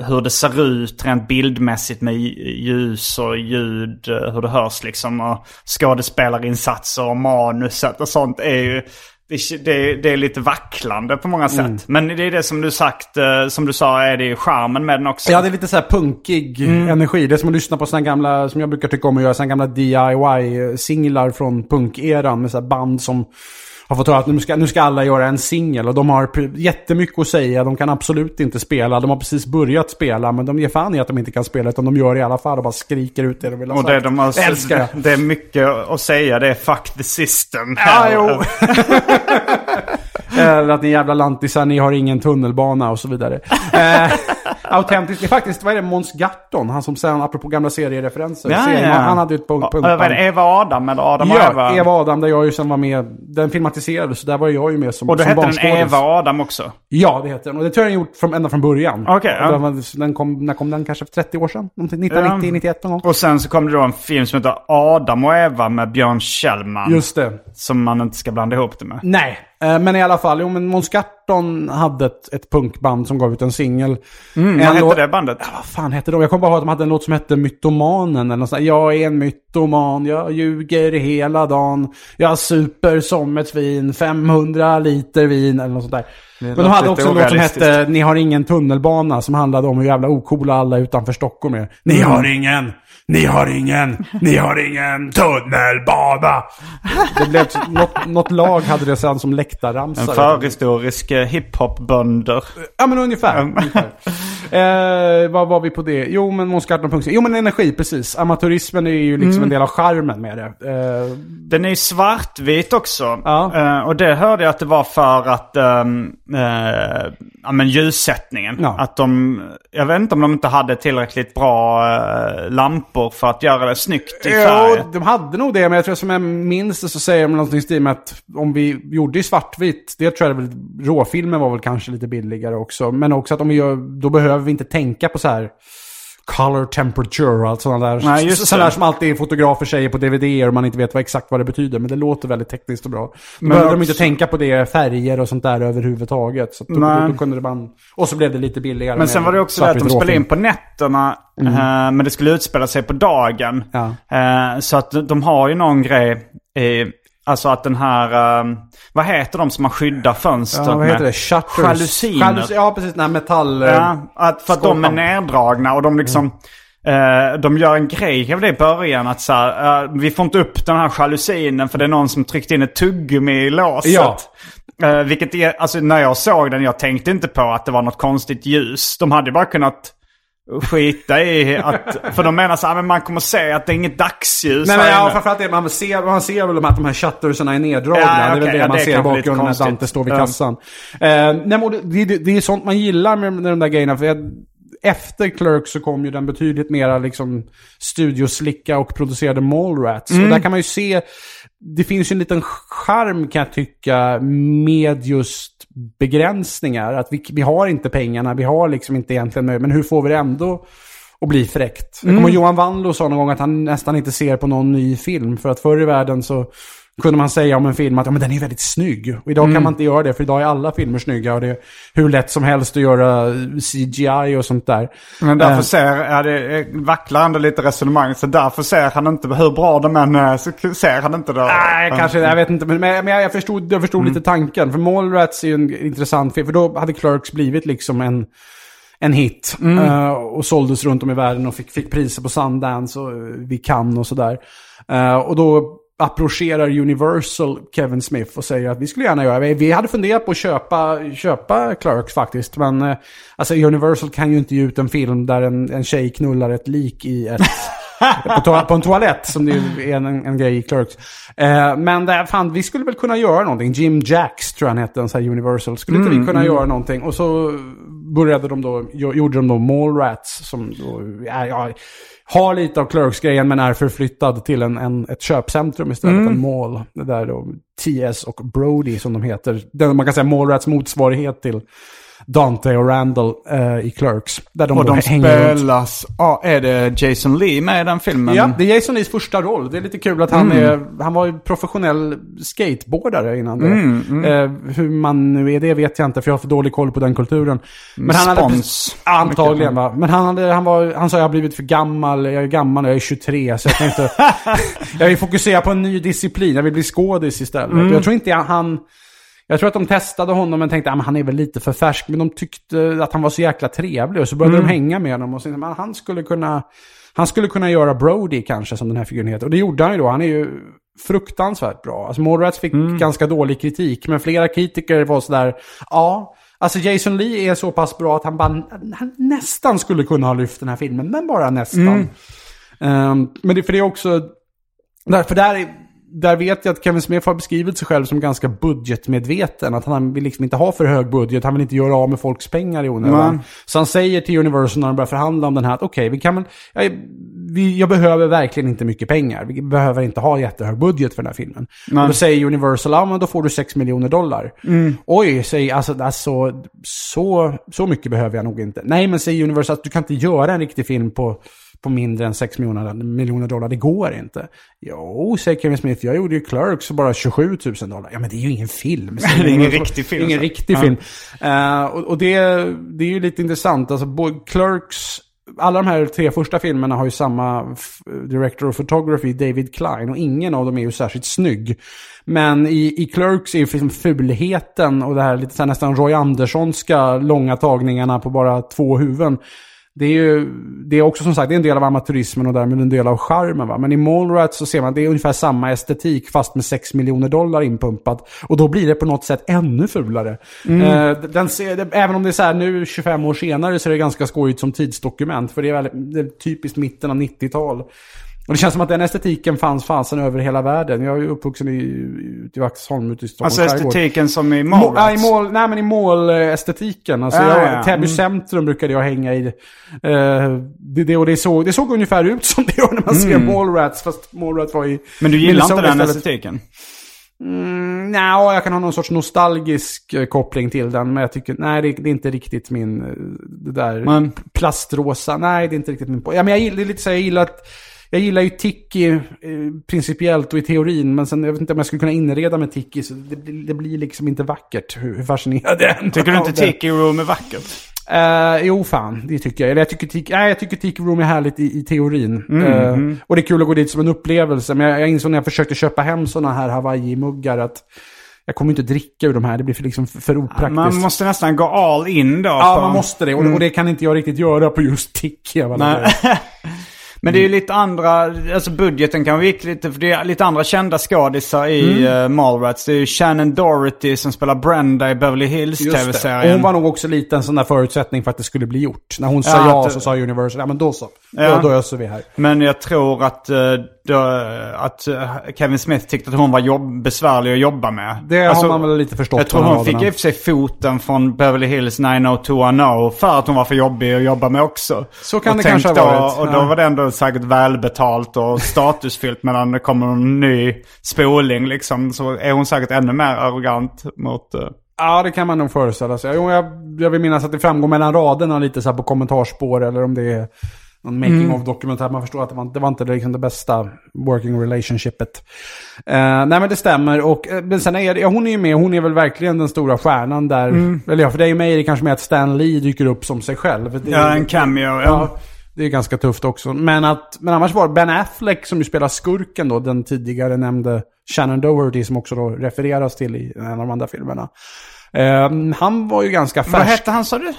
hur det ser ut rent bildmässigt med ljus och ljud, eh, hur det hörs liksom. Och skådespelarinsatser och manuset och sånt är ju... Det, det, det är lite vacklande på många sätt.
Mm.
Men det är det som du sagt, eh, som du sa, är det charmen med den också.
Ja, det är lite så här punkig energi. Det är som att lyssna på såna gamla, som jag brukar tycka om att göra, såna gamla DIY-singlar från punkeran med så band som har fått höra att nu ska, nu ska alla göra en singel. Och de har jättemycket att säga. De kan absolut inte spela. De har precis börjat spela, men de ger fan i att de inte kan spela. Utan de gör det i alla fall och bara skriker ut det de vill ha
Och det,
sagt.
de har,
Det älskar jag.
det är mycket att säga. Det är fuck the system.
Ja, jo. Eller att ni jävla lantisar, ni har ingen tunnelbana och så vidare. Autentiskt. Det är faktiskt, vad är det, Måns Garton? Han som sen, apropå gamla seriereferenser.
Ja,
serien,
ja.
Han hade ett punk,
Ja,
punkband.
vad är det, Eva Adam eller Adam och
Ja,
Eva?
Eva Adam, där jag ju sen var med. Den filmatiserades, så där var jag ju med som
och då
som
hette den. Eva Adam också.
Ja, det heter den. Och det tror jag den gjort från, ända från början.
Okej, ja.
Den, var- den kom, när kom den? Kanske för 30 år sedan? Någonting, 1990,
Ja.
91 någon gång.
Och sen så kom det då en film som heter Adam och Eva med Björn Kjellman.
Just det.
Som man inte ska blanda ihop det med.
Nej, eh, men i alla fall. Jo, men Måns Garton hade ett, ett punkband som gav ut en singel.
Mm,
En
vad hette
låt-
det bandet?
Ja, vad fan hette de? Jag kommer bara ihåg att de hade en låt som hette Mytomanen. Eller något. Jag är en mytoman, jag ljuger hela dagen. Jag super som ett svin, 500 liter vin eller något sånt där. Men de hade också en låt som hette Ni har ingen tunnelbana. Som handlade om hur jävla ocoola alla utanför Stockholm är. Ni
Mm.
har ingen, ni har ingen, ni har ingen tunnelbana. Det blev något, något lag hade det sen som
En
läktarramsa.
förhistorisk eh, hiphop-bönder.
Ja men ungefär. ungefär. Eh, vad var vi på det? Jo men Måns Garton.se. Jo men energi, precis. Amatörismen är ju liksom en del av charmen med det. Eh,
Den är ju svartvit också.
Ja.
Eh, och det hörde jag att det var för att ehm, eh, ja, men ljussättningen.
Ja.
Att de, jag vet inte om de inte hade tillräckligt bra eh, lampor för att göra det snyggt i färg.
Ja, de hade nog det, men jag tror som jag minns det så säger de någonting i stil med att om vi gjorde i svartvitt, det tror jag väl, råfilmen var väl kanske lite billigare också. Men också att om vi gör, då behöver vi inte tänka på så här color temperature och allt sådana där.
Nej, just
sådana där som alltid fotografer säger på DVD och man inte vet vad exakt vad det betyder. Men det låter väldigt tekniskt och bra. Då
Men
behövde de
också-
inte tänka på det, färger och sånt där överhuvudtaget. Så då,
Nej.
då, kunde det bara... Och så blev det lite billigare.
Men sen var det också det att de spelade in på nätterna. eh, men det skulle utspela sig på dagen.
Ja.
Eh, så att de har ju någon grej. i alltså att den här... eh, vad heter de som man skyddar fönstret
Ja, vad heter
med?
det? Shutters.
Jalusiner.
Jalus- ja, precis. Den här metall...
Ja, att för att de är neddragna och de liksom... eh, de gör en grej av det i början att så här, eh, vi får inte upp den här jalusinen för det är någon som tryckt in ett tuggummi i låset.
Ja.
Eh, vilket är, alltså när jag såg den, jag tänkte inte på att det var något konstigt ljus. De hade bara kunnat skita i att, för de menar så här, men man kommer se att det är inget dagsljus
Nej men ja,
inne."
framförallt det, man ser, man ser väl att de här shuttersarna är neddragna.
Ja,
det är väl det
ja,
man
det
ser i bakgrunden när. Dante står vid kassan. Eh, nej, men det, det, det är sånt man gillar med, med de där grejerna. För jag, efter Clerks så kom ju den betydligt mera liksom studioslicka och producerade Mallrats.
Mm.
Och där kan man ju se, det finns ju en liten charm kan jag tycka med just begränsningar. Att vi, vi har inte pengarna, vi har liksom inte egentligen möjlighet, men hur får vi det ändå att bli fräckt? Jag
Mm.
kommer ihåg Johan Wanlo sa någon gång att han nästan inte ser på någon ny film. För att förr i världen så kunde man säga om en film att ja, men den är väldigt snygg. Och idag
Mm.
kan man inte göra det, för idag är alla filmer snygga. Och det är hur lätt som helst att göra CGI och sånt där.
Men därför
Eh,
ser, ja, det vacklar ändå lite resonemang. Så därför ser han inte, hur bra de än är, så ser han inte det.
Nej, kanske jag vet inte. Men, men jag, jag förstod, jag förstod lite tanken. För Mallrats är ju en intressant film. För då hade Clerks blivit liksom en, en hit. Eh, och såldes runt om i världen och fick, fick priser på Sundance och uh, vid Cannes och sådär. Eh, och då approcherar Universal Kevin Smith och säger att vi skulle gärna göra, det. vi hade funderat på att köpa, köpa Clerks faktiskt. Men eh, alltså Universal kan ju inte ge ut en film där en, en tjej knullar ett lik i ett på, toa- på en toalett, som det är en, en grej i Clerks. Eh, men där, fan, vi skulle väl kunna göra någonting. Jim Jacks tror jag han hette, en sån här Universal. Skulle inte vi kunna göra någonting? Och så började de då, gjo- gjorde de då Mallrats, som då, ja, har lite av Clerks-grejen men är förflyttad till en, en, ett köpcentrum istället, en mall. Det där då, TS och Brody som de heter. Den, man kan säga Mallrats motsvarighet till Dante och Randall eh, i Clerks. Där de
Och de spelas... Ja, är det Jason Lee med i den filmen?
Ja, det är Jason Lees första roll. Det är lite kul att han är, han var ju professionell skateboardare innan det. Eh, hur man nu är det vet jag inte, för jag har för dålig koll på den kulturen. Men han hade,
Spons.
antagligen va. Men han, hade, han, var, han sa jag har blivit för gammal, jag är gammal jag är 23. Så jag tänkte, jag vill fokusera på en ny disciplin, jag vill bli skådis istället. Jag tror inte han... Jag tror att de testade honom men tänkte att han är väl lite för färsk. Men de tyckte att han var så jäkla trevlig och så började de hänga med honom. Och tänkte man, han skulle kunna... Han skulle kunna göra Brody kanske som den här figuren heter. Och det gjorde han ju då. Han är ju fruktansvärt bra. Alltså Mallrats fick ganska dålig kritik. Men flera kritiker var sådär, ja. Alltså Jason Lee är så pass bra att han bara han nästan skulle kunna ha lyft den här filmen. Men bara nästan. Ehm, men det, för det är också... Där, för där, är- där vet jag att Kevin Smith har beskrivit sig själv som ganska budgetmedveten. Att han vill liksom inte ha för hög budget. Han vill inte göra av med folks pengar i onödan.
Nej.
Så han säger till Universal när de börjar förhandla om den här att okej, vi kan väl... Jag, vi, jag behöver verkligen inte mycket pengar. Vi behöver inte ha jättehög budget för den här filmen.
Nej.
Och då säger Universal, ja men då får du 6 miljoner dollar. Oj, säger alltså, alltså så, så mycket behöver jag nog inte. Nej, men säger Universal att du kan inte göra en riktig film på, på mindre än 6 miljoner, miljoner dollar. Det går inte. Jo, säger Kevin Smith, jag gjorde ju Clerks bara 27 000 dollar. Ja, men det är ju ingen film.
Det är ingen riktig film,
ingen
så.
riktig
Ja.
film. Eh, och och det, det är ju lite intressant. Alltså, Clerks, alla de här tre första filmerna har ju samma director of photography, David Klein. Och ingen av dem är ju särskilt snygg. Men i, i Clerks är ju liksom fulheten och det här lite så här nästan Roy Anderssonska långa tagningarna på bara två huvuden. Det är ju, det är också som sagt, en del av amatörismen och därmed en del av charmen. Va? Men i Mallrats så ser man att det är ungefär samma estetik fast med 6 miljoner dollar inpumpat. Och då blir det på något sätt ännu fulare. Eh, den ser, det- även om det är så här nu 25 år senare så är det ganska skojigt som tidsdokument. För det är, väldigt, det är typiskt mitten av 90-tal. Och det känns som att den estetiken fanns fasen över hela världen. Jag är ju uppvuxen i, ute i Vaxholm ute i Stockholms
Alltså estetiken som i
Må, nej, i mål, nej, men i målestetiken. Alltså,
Ja,
jag,
ja, ja.
Täby
Mm.
centrum brukade jag hänga i. Eh, det, det, och det, såg, det såg ungefär ut som det gör när man ser Mallrats. Fast Mallrats var i
Mm. Men du gillar inte den estetiken?
Mm, nej, jag kan ha någon sorts nostalgisk eh, koppling till den. Men jag tycker, nej det, det är inte riktigt min, eh, det där
Men-
plastrosa. Nej, det är inte riktigt min... Ja, men jag det är lite så jag gillar att, jag gillar ju Tiki eh, principiellt och i teorin. Men sen, jag vet inte om jag skulle kunna inreda med Tiki. Så det, blir- det blir liksom inte vackert hur, fascinerad jag än
Tycker du inte. Tiki Room är vackert?
Eh, jo, fan. Det tycker jag. Eller jag tycker, Tiki, nej, jag tycker Tiki Room är härligt i, i teorin.
Mm,
Eh, och det är kul att gå dit som en upplevelse. Men jag, jag insåg när jag försökte köpa hem sådana här Hawaii-muggar att jag kommer inte dricka ur de här. Det blir för, liksom för, opraktiskt.
Man måste nästan gå all in då.
Ja, man måste det. Och, och det kan inte jag riktigt göra på just Tiki.
Men det är ju lite andra, alltså budgeten kan vara lite, för det är lite andra kända skådisar i
Mm.
uh, Mallrats. Det är ju Shannon Doherty som spelar Brenda i Beverly Hills tv-serien.
hon var nog också lite en sån där förutsättning för att det skulle bli gjort. När hon sa
Ja,
ja,
att-
så sa Universal, ja men då så.
Ja.
Då, då öser vi här.
Men jag tror att, eh, då, att eh, Kevin Smith tyckte att hon var jobb, besvärlig att jobba med.
Det
Alltså,
har man väl lite förstått.
Jag tror hon fick i och för sig foten från Beverly Hills 90210 för att hon var för jobbig att jobba med också.
Så kan
och
det kanske ha varit,
Och då var det ändå säkert välbetalt och statusfyllt medan det kommer en ny spoling liksom. Så är hon säkert ännu mer arrogant mot... eh,
Ja, det kan man nog föreställa sig. Jo, jag, jag vill minnas att det framgår mellan raderna lite så på kommentarspår eller om det är någon making
Mm.
of dokumentär. Man förstår att det var, det var inte liksom det bästa working relationshipet. Eh, nej, men det stämmer. Och, eh, men sen är ja, hon är ju med. Hon är väl verkligen den stora stjärnan där.
Mm.
Eller ja, för dig och mig är det kanske mer att Stan Lee dyker upp som sig själv. Det,
Ja, en cameo. Ja.
Ja, det är ganska tufft också. Men, att, men annars var Ben Affleck som ju spelar skurken då, den tidigare nämnde Shannon Doherty som också då refereras till i en av de andra filmerna. Ehm, han var ju ganska färsk.
Vad hette han sa du?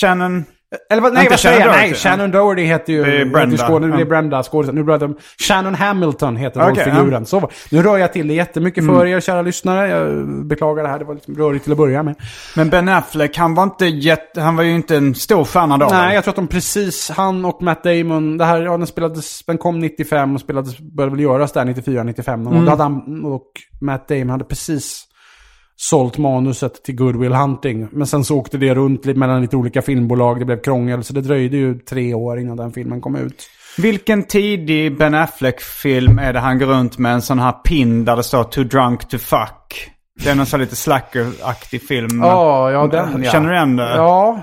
Shannon...
Eller vad, nej, vad säger jag? Nej, Shannon Doherty heter ju...
Det är Brenda.
Det är. Brenda, skådespelaren. Nu de... Shannon Hamilton heter
Okej,
rollfiguren. Så, var- nu rör jag till det jättemycket
Mm.
för er kära lyssnare. Jag beklagar det här, det var liksom rörigt till att börja med.
Men Ben Affleck, han var inte jätte... Han var ju inte en stor stjärna då.
Nej, jag tror att de precis, han och Matt Damon, det här, ja, den, spelades, den kom 95 och spelades, började väl göras där 94, 95 någon gång. Då hade han och Matt Damon hade precis sålt manuset till Goodwill Hunting. Men sen så åkte det runt lite mellan lite olika filmbolag, det blev krångel. Så det dröjde ju tre år innan den filmen kom ut.
Vilken tidig Ben Affleck-film är det han går runt med en sån här pin där det står “Too drunk to fuck”? Det är någon sån lite slacker-aktig film.
Ja, ja den ja.
Känner du igen det?
Ja.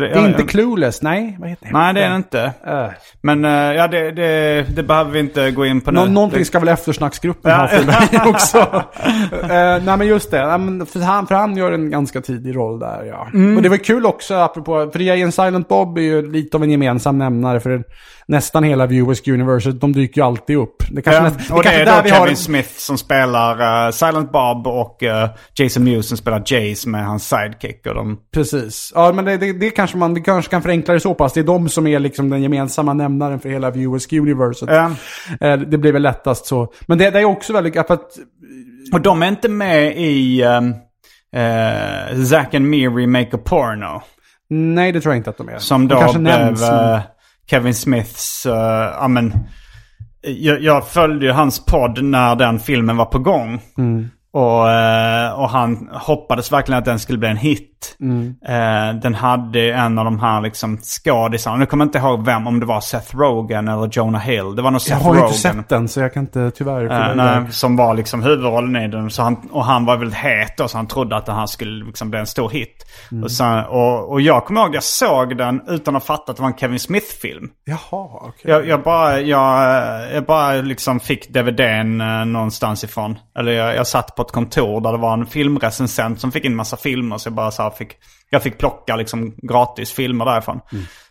Det är inte Clueless, nej. Vad heter det?
Nej, det är det inte.
Äh.
Men eh, ja, det, det, det behöver vi inte gå in på nu.
Nå någonting ska väl eftersnacksgruppen
Ja.
ha för också. uh, nej men just det, för, han, för han gör en ganska tidig roll där ja.
Mm.
Och det var kul också apropå, för Jay and Silent Bob är ju lite av en gemensam nämnare för nästan hela Viewers Universe, de dyker ju alltid upp. Det kanske,
Ja,
näst,
och det
kanske
är
där
då
vi
Kevin
har...
Smith som spelar eh, Silent Bob och eh, Jason Mewes som spelar Jace med hans sidekick. Och de...
Precis. Ja, men det, det, det kanske man det kanske kan förenkla det så pass. Det är de som är liksom den gemensamma nämnaren för hela Viewers Universe.
Ja.
Eh, Det blir väl lättast så. Men det, det är också väldigt... Att,
Och de är inte med i um, uh, Zack and Miri Make a Porno.
nej, det tror jag inte att de är.
Som då
kanske
blev Kevin Smiths, uh, ja men, jag, jag följde ju hans podd när den filmen var på gång.
Mm.
Och, eh, och han hoppades verkligen att den skulle bli en hit.
Mm.
Eh, den hade en av de här liksom skådisarna, nu kommer jag inte ihåg vem, om det var Seth Rogen eller Jonah Hill. Det var nog
Jag
Seth
har ju
Rogen.
inte sett den så jag kan inte tyvärr
Eh, nej, som var liksom huvudrollen i den. Så han, och han var väldigt het då, så han trodde att den här skulle liksom bli en stor hit.
Mm.
Och, sen, och, och jag kommer ihåg, jag såg den utan att fatta att det var en Kevin Smith-film.
Jaha, okej.
Jag, jag bara, jag, jag bara liksom fick DVDn eh, någonstans ifrån. Eller jag, jag satt på ett kontor där det var en filmrecensent som fick in massa filmer. Så jag bara så fick, jag fick plocka liksom gratis filmer därifrån.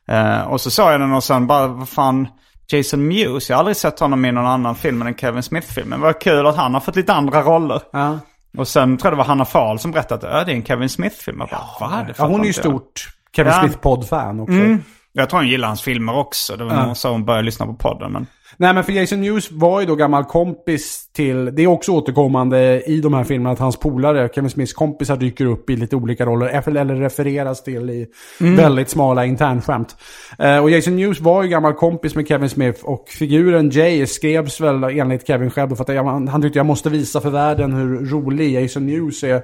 Eh, och så såg jag den och sen bara, vad fan, Jason Mewes. Jag har aldrig sett honom i någon annan film än en Kevin Smith-film. Men vad kul att han har fått lite andra roller.
Ja.
Och sen tror jag det var Hanna Fahl som berättade att "Ja, det är en Kevin Smith-film. Jag bara, "Va? Det
Ja,
fattar
hon är ju
inte jag."
stort Kevin
Ja.
Smith-podd-fan också.
Mm. Jag tror hon gillar hans filmer också. Det var
Ja.
så hon började lyssna på podden. Men...
Nej men för Jason Mewes var ju då gammal kompis till, det är också återkommande i de här filmerna att hans polare, Kevin Smiths kompisar dyker upp i lite olika roller, eller refereras till i väldigt smala internskämt. Eh, och Jason Mewes var ju gammal kompis med Kevin Smith och figuren Jay skrevs väl enligt Kevin själv för att jag, han, tyckte jag måste visa för världen hur rolig Jason Mewes är.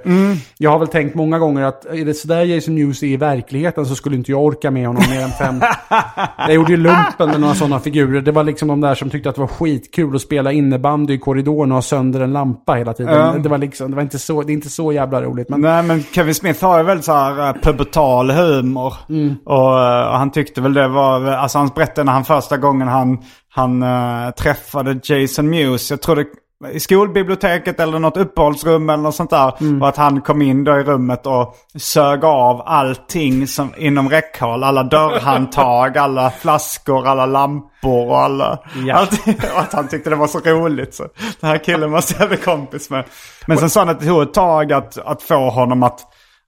Jag har väl tänkt många gånger att är det sådär Jason Mewes är i verkligheten så skulle inte jag orka med honom mer än fem. jag gjorde ju lumpen med några sådana figurer. Det var liksom de där som tyckte att det var skitkul att spela innebandy i korridoren och ha sönder en lampa hela tiden.
Ja.
Det var liksom, det var inte så, det är inte så jävla roligt. Men
Nej men Kevin Smith har ju väldigt så här eh, pubertal humor. Och, eh, och han tyckte väl det var, alltså han berättade när han första gången han, han eh, träffade Jason Mewes. Jag tror det i skolbiblioteket eller något uppehållsrum eller något sånt där. Och att han kom in då i rummet och sög av allting som, inom räckhåll. Alla dörrhandtag, alla flaskor, alla lampor och alla...
Ja.
Allting, och att han tyckte det var så roligt. Så den här killen måste jag bli kompis med. Men sen sa han att det tog ett tag att, att få honom att,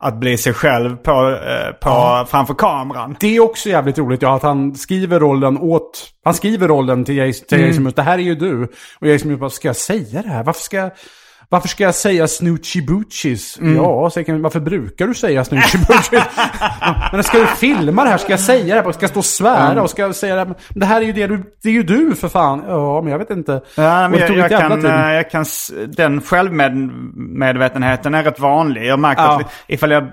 att bli sig själv på, eh, på, framför kameran.
Det är också jävligt roligt ja, att han skriver rollen åt... Han skriver rollen till Jason, till Jason. Det här är ju du. Och Jason Mewes bara, ska jag säga det här? Varför ska jag... Varför ska jag säga snoochie boochies? Ja, så jag kan, varför brukar du säga snoochie boochies? men ska du filma det här? Ska jag säga det här? Ska jag stå och svära? Och ska jag säga det här? Det här är ju det du... Det är ju du för fan. Ja, men jag vet inte.
Ja, men jag,
tog
jag, kan, eh, jag kan, den självmedvetenheten är rätt vanlig. Jag märker
Ja.
att ifall jag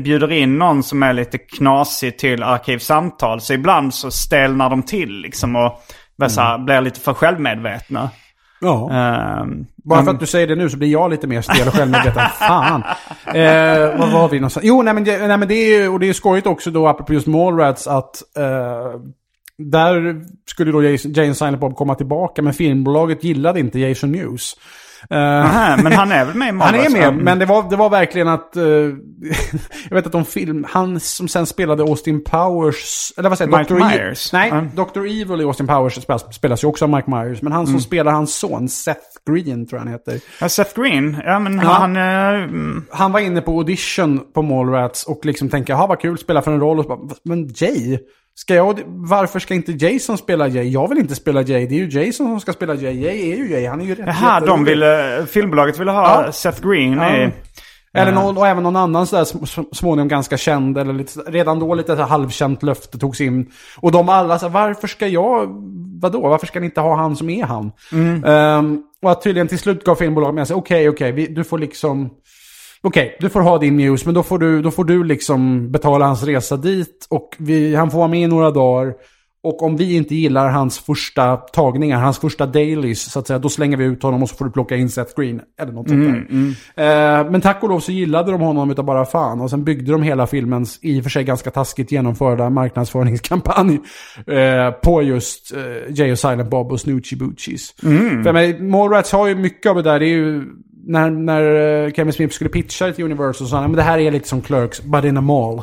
bjuder in någon som är lite knasig till arkivsamtal så ibland så stelnar de till liksom och så här, blir lite för självmedvetna.
Ja.
Ehm,
Bara för att du säger det nu så blir jag lite mer stel och självmedveten. Fan. Eh, vad var vi någonstans? Jo, nej men, det, nej men det är ju, och det är skojigt också då, apropå just Mallrats, att eh, där skulle då Jason, Jane Silent Bob komma tillbaka, men filmbolaget gillade inte Jason Mewes. Eh,
Aha, men han är väl med i
han
Mallrats,
är med, men det var, det var verkligen att... eh, jag vet att de film... Han som sen spelade Austin Powers... Eller vad säger?
Mike
Dr.
Myers.
Nej,
Mm.
Dr. Evil i Austin Powers spelas, spelas ju också av Mike Myers. Men han som spelar hans son, Seth Green tror jag han heter.
Ja, Seth Green, ja men
Ja.
han... mm,
Han var inne på audition på Mallrats och liksom tänkte, jaha vad kul, spela för en roll. Och bara, men Jay? Ska jag, varför ska inte Jason spela Jay? Jag vill inte spela Jay, det är ju Jason som ska spela Jay. Jay är ju Jay, han är ju rätt
Jaha, de ville, filmbolaget ville ha
Ja.
Seth Green
Ja.
i...
Eller någon, och även någon annan sådär sm- sm- småningom ganska känd, eller lite, redan då lite halvkänt löfte togs in. Och de alla så här, varför ska jag, vadå, varför ska ni inte ha han som är han? Ehm, och att tydligen till slut gav filmbolaget med sig, okej, okej, vi- du får liksom, okej, du får ha din news, men då får du, då får du liksom betala hans resa dit och vi, han får vara med i några dagar. Och om vi inte gillar hans första tagningar, hans första dailies, så att säga, då slänger vi ut honom och så får du plocka in Seth Green. Eller något sånt där. Eh, men tack och lov så gillade de honom utav bara fan. Och sen byggde de hela filmens, i och för sig ganska taskigt genomförda marknadsföringskampanj eh, på just eh, Jay och Silent Bob och Snoochie Boochies. För mig, Mallrats har ju mycket av det där, det är ju när, när eh, Kevin Smith skulle pitcha det till Universal så sa han men det här är lite som Clerks, but in a mall.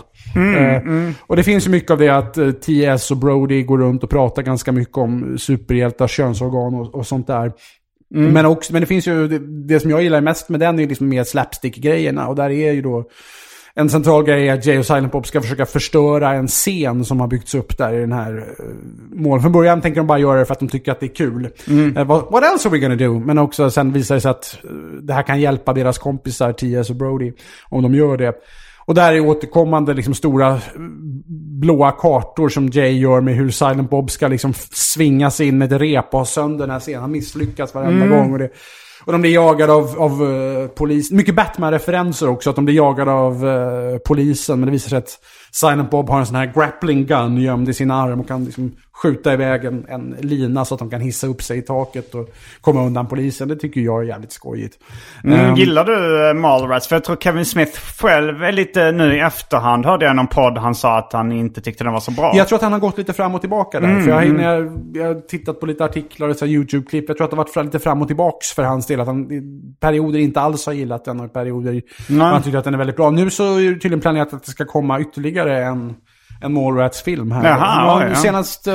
Eh, Och det finns ju mycket av det att eh, T.S. och Brody går runt och pratar ganska mycket om superhjältar, könsorgan och, och sånt där. Men, också, men det finns ju, det, det som jag gillar mest med den är liksom mer slapstick-grejerna. Och där är ju då en central grej är att Jay och Silent Bob ska försöka förstöra en scen som har byggts upp där i den här uh, målen. Från början tänker de bara göra det för att de tycker att det är kul. Eh, what, what else are we gonna do? Men också sen visar det sig att eh, det här kan hjälpa deras kompisar T.S. och Brody om de gör det. Och där är återkommande liksom stora eh, blåa kartor som Jay gör med hur Silent Bob ska liksom svinga sig in med ett rep och ha sönder den här scenen. Han misslyckas varenda gång. Och, det, och de blir jagade av, av uh, polis. Mycket Batman-referenser också. Att de blir jagade av uh, polisen. Men det visar sig att Silent Bob har en sån här grappling gun gömd i sin arm och kan liksom skjuta iväg en, en lina så att de kan hissa upp sig i taket och komma undan polisen. Det tycker jag är jävligt skojigt.
Mm,
Ehm,
Gillar du uh, Mallrats? För jag tror Kevin Smith själv är lite nu i efterhand. Hörde jag någon podd han sa att han inte tyckte den var så bra.
Jag tror att han har gått lite fram och tillbaka där. För jag, när jag, jag har tittat på lite artiklar och YouTube-klipp. Jag tror att det har varit lite fram och tillbaks för hans del. Att han perioder inte alls har gillat den och perioder han tycker att den är väldigt bra. Nu så är det tydligen planerat att det ska komma ytterligare en, en Mallrats-film här.
Jaha,
Ja,
ja.
Senast eh,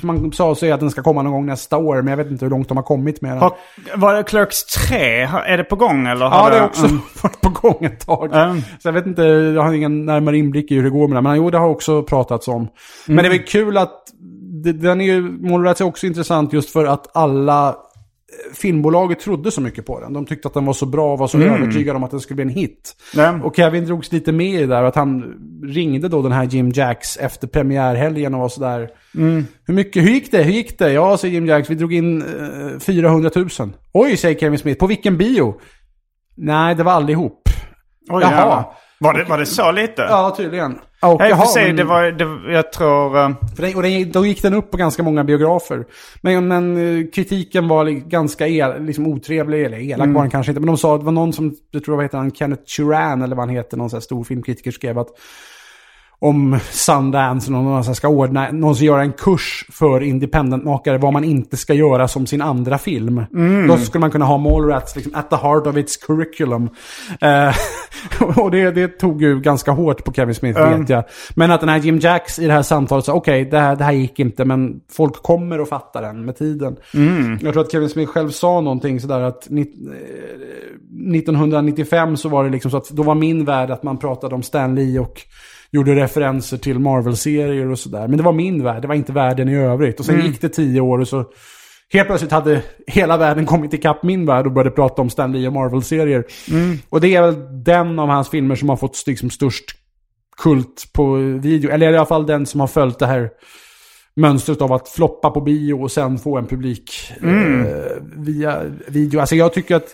som man sa så är att den ska komma någon gång nästa år. Men jag vet inte hur långt de har kommit med den.
Har, var det Clerks 3? Har- Är det på gång eller?
Ja,
har
det har också
Mm.
varit på gång ett tag.
Mm.
Så jag vet inte, jag har ingen närmare inblick i hur det går med det. Men jo, det har också pratats om. Men det är väl kul att den är ju, Mallrats är också intressant just för att alla filmbolaget trodde så mycket på den. De tyckte att den var så bra och var så övertygade om att den skulle bli en hit.
Nej.
Och Kevin drogs lite med i det där. Att han ringde då den här Jim Jacks efter premiärhelgen och var sådär. Hur, mycket, hur gick det? Hur gick det? Ja, säger Jim Jacks, vi drog in eh, 400 000. Oj, säger Kevin Smith. På vilken bio? Nej, det var allihop.
Oj,
Jaha.
jävlar. Var det, var det så lite?
Ja, tydligen. Och,
Nej, för
jaha,
sig,
men-
det var, det, jag tror... eh,
för den, och den, då gick den upp på ganska många biografer. Men, men eh, kritiken var ganska el, liksom otrevlig, eller elak var den kanske inte. Men de sa att det var någon som, jag tror vad heter han, Kenneth Turan eller vad han heter, någon sån här stor filmkritiker skrev att om Sundance, någon, någon som ska ordna, någon som gör en kurs för independentmakare vad man inte ska göra som sin andra film. Då skulle man kunna ha Mallrats liksom, at the heart of its curriculum. Eh, och det, det tog ju ganska hårt på Kevin Smith vet jag. Men att den här Jim Jacks i det här samtalet sa okej, det, här, det här gick inte men folk kommer att fatta den med tiden. Jag tror att Kevin Smith själv sa någonting sådär att eh, 1995 så var det liksom så att då var min värld att man pratade om Stan Lee och gjorde referenser till Marvel-serier och sådär. Men det var min värld, det var inte världen i övrigt. Och sen gick det tio år och så helt plötsligt hade hela världen kommit ikapp min värld och började prata om Stan Lee och Marvel-serier. Och det är väl den av hans filmer som har fått liksom störst kult på video. Eller i alla fall den som har följt det här mönstret av att floppa på bio och sen få en publik eh, via video. Alltså jag tycker att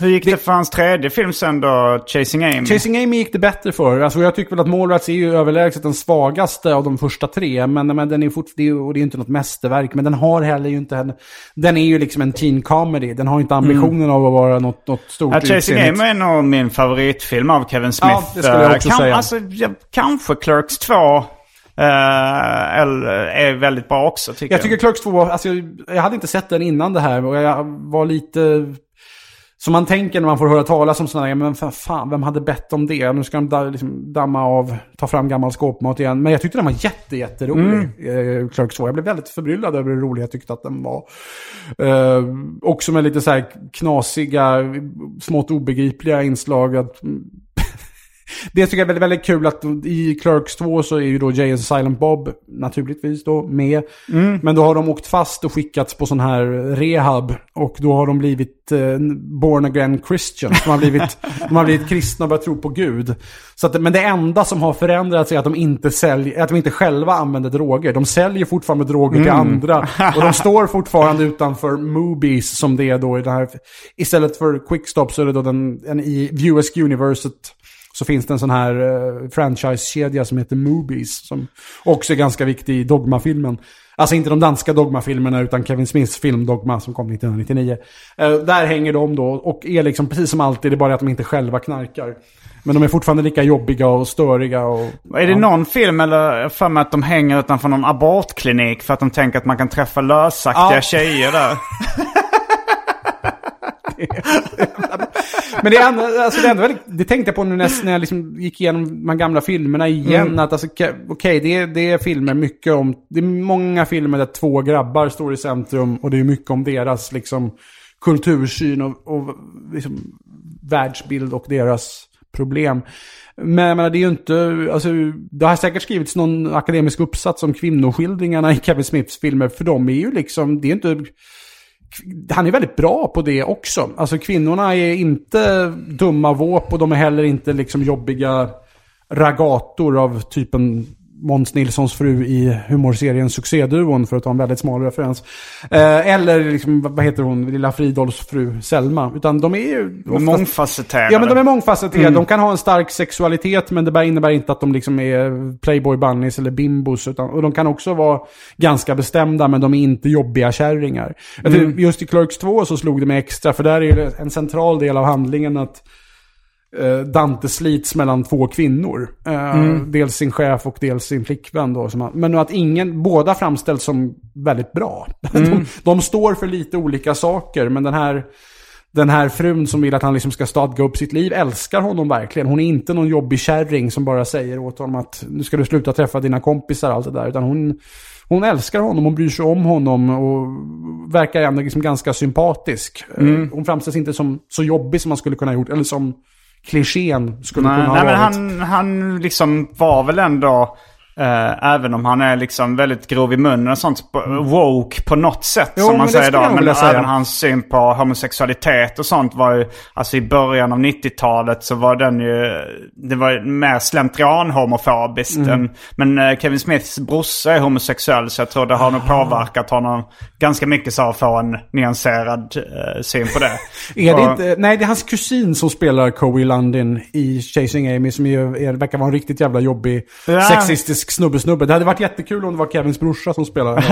Hur gick det, för hans tredje film sen då, Chasing Amy?
Chasing Amy gick det bättre för. Alltså jag tycker väl att Mallrats är ju överlägset den svagaste av de första tre. Men, men den är fort, det är, ju- och det är ju inte något mästerverk. Men den har heller ju inte en... Den är ju liksom en teen comedy. Den har inte ambitionen av att vara något, något stort.
Ja, Chasing. Amy är nog min favoritfilm av Kevin Smith.
Ja, det skulle jag
Eh,
också
kan,
säga.
Alltså, jag, kanske Clerks 2 eh, eller, är väldigt bra också tycker jag.
Jag tycker Clerks 2, alltså jag, jag hade inte sett den innan det här. Och jag var lite... Som man tänker när man får höra talas om sådana här, men för fan, vem hade bett om det? Nu ska de da, liksom damma av, ta fram gammal skåpmat igen. Men jag tyckte den var jätte, jätterolig,
Mm.
eh, Clerks 2. Jag blev väldigt förbryllad över hur rolig jag tyckte att den var. Eh, också med lite så här knasiga, smått obegripliga inslag. Att, det tycker jag är väldigt, väldigt kul att i Clerks 2 så är ju då Jay and Silent Bob naturligtvis då med. Men då har de åkt fast och skickats på sån här rehab. Och då har de blivit eh, born again Christians. De har blivit, de har blivit kristna och börjat tro på Gud. Så att, men det enda som har förändrats är att de inte säljer, att de inte själva använder droger. De säljer fortfarande droger till andra. Och de står fortfarande utanför Movies som det är då i den här. Istället för Quickstop så är det då den, en i Viewersk Universet så finns det en sån här eh, franchise-kedja som heter Movies. Som också är ganska viktig i Dogma-filmen. Alltså inte de danska Dogma-filmerna utan Kevin Smiths film Dogma som kom 1999. Eh, där hänger de då och är liksom precis som alltid, det är bara att de inte själva knarkar. Men de är fortfarande lika jobbiga och störiga och...
Är det någon film eller för mig att de hänger utanför någon abortklinik för att de tänker att man kan träffa lösaktiga
Ja.
tjejer där?
Men det är alltså det är väldigt, det tänkte jag på nu när, jag liksom gick igenom de gamla filmerna igen. Att alltså, okej, okej, det, är, det är filmer mycket om, det är många filmer där två grabbar står i centrum och det är mycket om deras liksom kultursyn och, och liksom, världsbild och deras problem. Men jag menar, det är ju inte, alltså, det har säkert skrivits någon akademisk uppsats om kvinnoskildringarna i Kevin Smiths filmer. För de är ju liksom, det är inte han är väldigt bra på det också. Alltså kvinnorna är inte dumma våp och de är heller inte liksom jobbiga ragator av typen Måns Nilssons fru i humorserien Succéduon, för att ta en väldigt smal referens. Eh, eller liksom, vad heter hon, lilla Fridolfs fru Selma. Utan de är ju...
Är mångfacetterade.
Ja, men de är mångfacetterade. De kan ha en stark sexualitet, men det innebär inte att de liksom är playboy bunnies eller bimbos. Utan, och de kan också vara ganska bestämda, men de är inte jobbiga kärringar. Tror Just i Clerks 2 så slog det mig extra, för där är en central del av handlingen att Dante slits mellan två kvinnor. Eh, Dels sin chef och dels sin flickvän. Då, som han, men att ingen, båda framställs som väldigt bra. De, de står för lite olika saker, men den här den här frun som vill att han liksom ska stadga upp sitt liv älskar honom verkligen. Hon är inte någon jobbig kärring som bara säger åt honom att nu ska du sluta träffa dina kompisar och allt det där. Utan hon, hon älskar honom, hon bryr sig om honom och verkar ändå liksom ganska sympatisk. Eh, Hon framställs inte som så jobbig som man skulle kunna ha gjort, eller som klichén skulle
Nej,
kunna ha
nej men
varit.
han, han liksom var väl ändå Eh, även om han är liksom väldigt grov i munnen och sånt. Woke på något sätt
Jo,
som man
det
säger
jag
Men
säga.
även hans syn på homosexualitet och sånt var ju... Alltså i början av 90-talet så var den ju... Det var mer slentrian-homofobiskt.
Mm.
Men eh, Kevin Smiths brorsa är homosexuell så jag tror det har nog påverkat honom ganska mycket så att få en nyanserad eh, syn på det.
Är det
Och-
inte, nej, det är hans kusin som spelar Coey London i Chasing Amy som ju verkar vara en riktigt jävla jobbig
Ja.
sexistisk snubbe-snubbe. Det hade varit jättekul om det var Kevins brorsa som spelade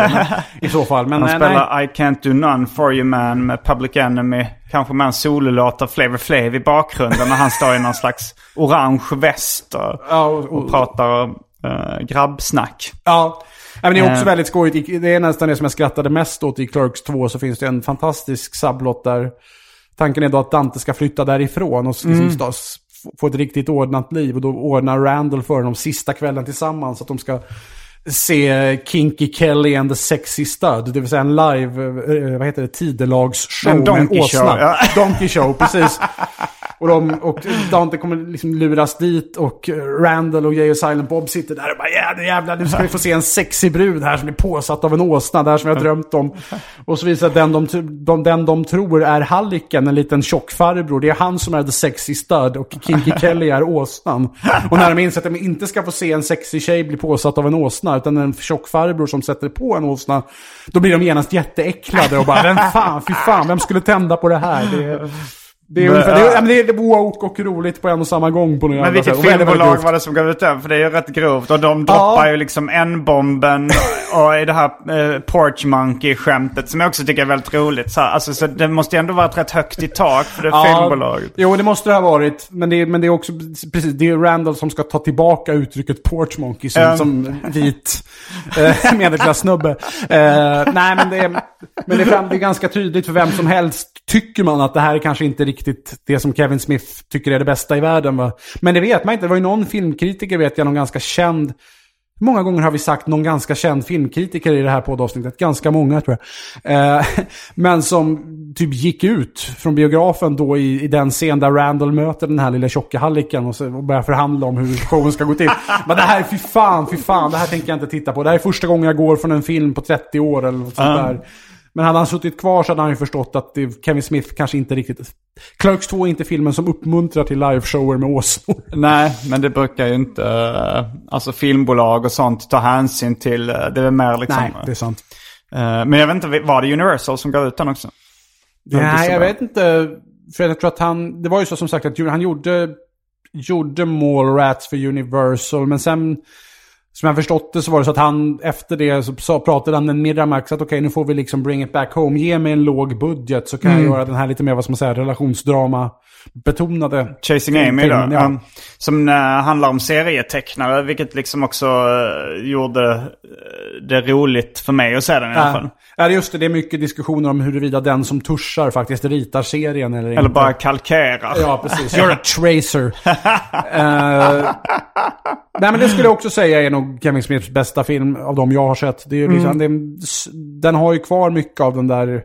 i så fall. Men
Han
nej,
spelar
nej.
I Can't Do None For You Man med Public Enemy. Kanske med en sololåt av Flavor Flav i bakgrunden när han står i någon slags orange väst och,
Ja, och-
och pratar uh, grabbsnack.
Ja. Nej, men det är också
Eh.
väldigt skojigt. Det är nästan det som jag skrattade mest åt i Clerks 2. Så finns det en fantastisk subplot där tanken är då att Dante ska flytta därifrån och liksom s- få- ett riktigt ordnat liv. Och då ordnar Randall för dem sista kvällen tillsammans. Att de ska se Kinky Kelly and the Sexy Stud. Det vill säga en live, eh, vad heter det, tidelagsshow
En
med en åsna.
show, ja.
Donkey show, precis. Och, de, och Dante kommer liksom luras dit och Randall och Jay och Silent Bob sitter där och bara ja, det jävlar, nu ska vi få se en sexig brud här som är påsatt av en åsna, Det här som jag har drömt om. Och så visar det att den de, de, den de tror är Halliken, en liten tjock farbror, det är han som är the sexy stud och Kinky Kelly är åsnan. Och när de inser att de inte ska få se en sexig tjej bli påsatt av en åsna, utan en tjock farbror som sätter på en åsna, då blir de genast jätteäcklade och bara, vem fan, fy fan, vem skulle tända på det här? Det är, det är,
Men,
ungefär, det, är,
ja.
ja, men det är woke och roligt på en och samma gång på något
Men vilket
sätt.
Filmbolag var det som gav ut den? För det är ju rätt grovt. Och de droppar
Ja.
ju liksom N-bomben och i det här eh, Porch Monkey-skämtet som jag också tycker är väldigt roligt. Så, här, alltså, så det måste ju ändå varit rätt högt i tak för det filmbolaget.
Jo, det måste det ha varit. Men det, är- men det är också precis, det är Randall som ska ta tillbaka uttrycket porch monkey som,
Ja.
som vit eh, medelklassnubbe. Eh, nej, men det, är, men det, är fram, det är ganska tydligt för vem som helst. Tycker man att det här är kanske inte riktigt det som Kevin Smith tycker är det bästa i världen. Va? Men det vet man inte. Det var ju någon filmkritiker, vet jag, någon ganska känd hur många gånger har vi sagt någon ganska känd filmkritiker i det här poddavsnittet? Ganska många tror jag. Eh, men som typ gick ut från biografen då i, i den scen där Randall möter den här lilla tjocka halliken och, så, och börjar förhandla om hur showen ska gå till. Men det här, fy fan, fy fan, det här tänker jag inte titta på. Det här är första gången jag går från en film på 30 år eller något sånt där. Men hade han suttit kvar så hade han ju förstått att det, Kevin Smith kanske inte riktigt... Clerks 2 är inte filmen som uppmuntrar till liveshower med åsnor.
Nej, men det brukar ju inte eh, alltså filmbolag och sånt ta hänsyn till. eh, Det är mer liksom...
Nej, det är sant.
eh, men jag vet inte, var det Universal som gav ut den också? Inte
Nej, jag
bra.
vet inte. För jag tror att han, det var ju så som sagt att han gjorde, gjorde Mallrats för Universal, men sen, som jag förstått det så var det så att han efter det så pratade han med Miramax att okej nu får vi liksom bring it back home, ge mig en låg budget så kan
Mm.
jag göra den här lite mer, vad ska man säga, relationsdrama betonade.
Chasing Amy då.
filmen, ja.
um, som eh, handlar om serietecknare, vilket liksom också eh, gjorde eh, det roligt för mig att se den i alla fall.
Ja, just det. Det är mycket diskussioner om huruvida den som tuschar faktiskt ritar serien eller,
Eller
inte.
bara kalkerar.
Ja, precis. You're a tracer. Eh, nej, men det skulle jag också säga är nog Kevin Smiths bästa film av de jag har sett. Det är liksom, det, den har ju kvar mycket av den där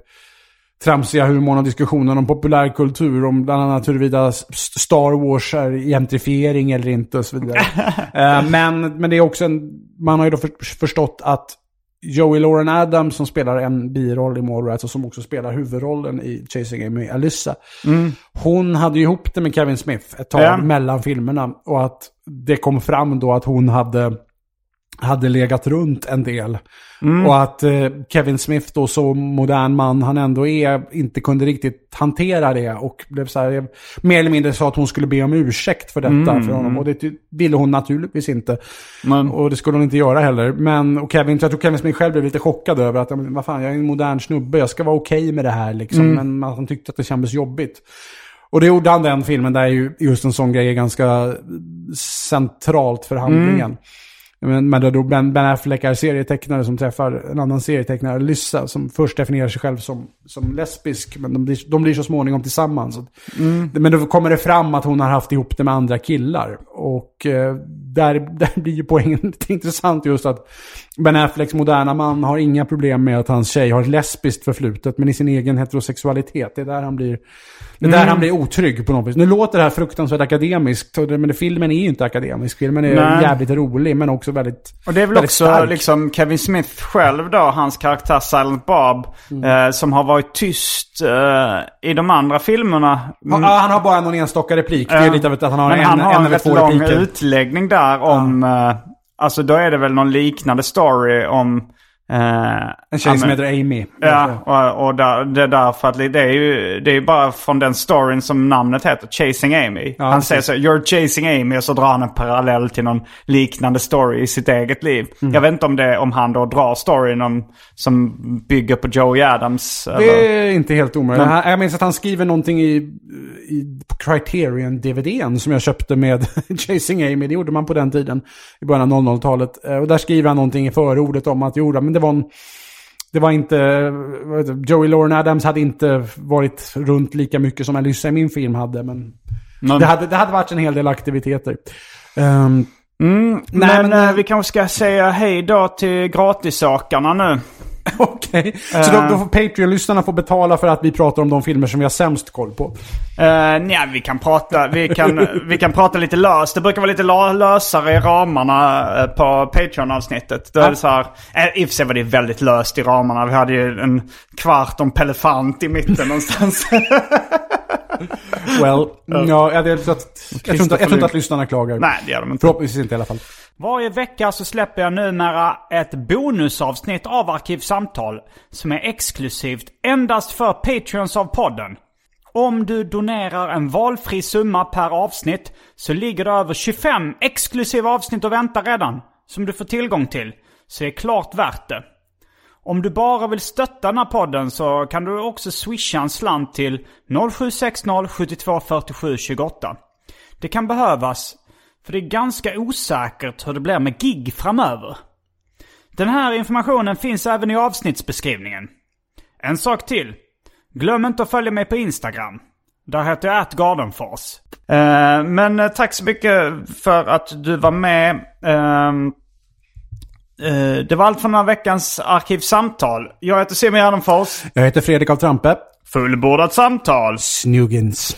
tramsiga humorn och diskussionen om populärkultur. Om bland annat huruvida Star Wars är gentrifiering eller inte och så vidare. Eh, men, men det är också en... Man har ju då för, förstått att Joey Lauren Adams som spelar en biroll i Mallrats och som också spelar huvudrollen i Chasing Amy, Alyssa. Hon hade ju ihop det med Kevin Smith ett tag
Ja.
mellan filmerna. Och att det kom fram då att hon hade, hade legat runt en del. Och att eh, Kevin Smith då, så modern man han ändå är, inte kunde riktigt hantera det. Och blev så här, mer eller mindre sa att hon skulle be om ursäkt för detta för honom. Och det ville hon naturligtvis inte.
Men,
Och det skulle hon inte göra heller. Men och Kevin, jag tror Kevin Smith själv blev lite chockad över att, men vad fan, jag är en modern snubbe, jag ska vara okej med det här liksom. Men att han tyckte att det kändes jobbigt. Och det gjorde han den filmen där ju just en sån grej är ganska centralt för handlingen. Men, men då Ben, ben Affleck är serietecknare som träffar en annan serietecknare, Lyssa, som först definierar sig själv som, som lesbisk. Men de blir, de blir så småningom tillsammans. Att- Men då kommer det fram att hon har haft ihop det med andra killar. Och eh, där, där blir ju poängen lite intressant just att Ben Afflecks moderna man har inga problem med att hans tjej har ett lesbiskt förflutet, men i sin egen heterosexualitet. Det är där han blir, det är där
Mm.
han blir otrygg på något vis. Nu låter det här fruktansvärt akademiskt, men filmen är ju inte akademisk. Filmen är
Nej.
jävligt rolig, men också väldigt
Och det är väl också
stark.
liksom Kevin Smith själv då, hans karaktär Silent Bob,
Mm.
eh, som har varit tyst eh, i de andra filmerna.
Ja, han har bara någon enstaka replik. Det är
Ja.
lite av att han har
Men
en,
han har
en
en,
eller
rätt
två
lång
repliker.
utläggning där om... eh, alltså då är det väl någon liknande story om... eh,
En tjej som heter Amy.
Ja, och, och där, det är därför att det är ju det är bara från den storyn som namnet heter, Chasing Amy.
Ja,
han säger så, you're chasing Amy och så drar han en parallell till någon liknande story i sitt eget liv.
Mm.
Jag vet inte om det om han då drar storyn om, som bygger på Joey Adams.
Det
Eller,
är inte helt omöjligt.
Men-
Jag minns att han skriver någonting i, i Criterion-DVDn som jag köpte med Chasing Amy. Det gjorde man på den tiden, i början av 00-talet. Eh, Och där skriver han någonting i förordet om att jo, men det var en... Det var inte... det, Joey Lauren Adams hade inte varit runt lika mycket som Alyssa i min film hade, men...
Men-
Det, hade, det hade varit en hel del aktiviteter. Ehm,
mm,
Nej,
men
men-
eh, vi kanske ska säga hej då till gratissakarna nu.
Okej, så då, då får Patreon-lyssnarna få betala för att vi pratar om de filmer som vi har sämst koll på.
Uh, nej, vi kan prata, vi kan, vi kan prata lite löst. Det brukar vara lite lösare i ramarna eh, på Patreon-avsnittet. Då är det så här, eh, I och för sig var det väldigt löst i ramarna. Vi hade ju en kvart om Pelefant i mitten någonstans.
Well, ja, jag, jag, tror att, jag, tror inte, jag tror inte att lyssnarna klagar.
nej, det gör de inte.
Förhoppningsvis inte i alla fall.
Varje vecka så släpper jag numera ett bonusavsnitt av Arkivsamtal som är exklusivt endast för Patreons av podden. Om du donerar en valfri summa per avsnitt så ligger det över 25 exklusiva avsnitt och väntar redan som du får tillgång till. Så det är klart värt det. Om du bara vill stötta den här podden så kan du också swisha en slant till 0760 72 47 28. Det kan behövas, för det är ganska osäkert hur det blir med gig framöver. Den här informationen finns även i avsnittsbeskrivningen. En sak till. Glöm inte att följa mig på Instagram. Där heter jag atgardenfors. Eh, men eh, tack så mycket för att du var med. Eh, det var allt från den här veckans Arkivsamtal. Jag heter Simon Gärdenfors.
Jag heter Fredrik av Trampe.
Fullbordat samtal.
Snuggins.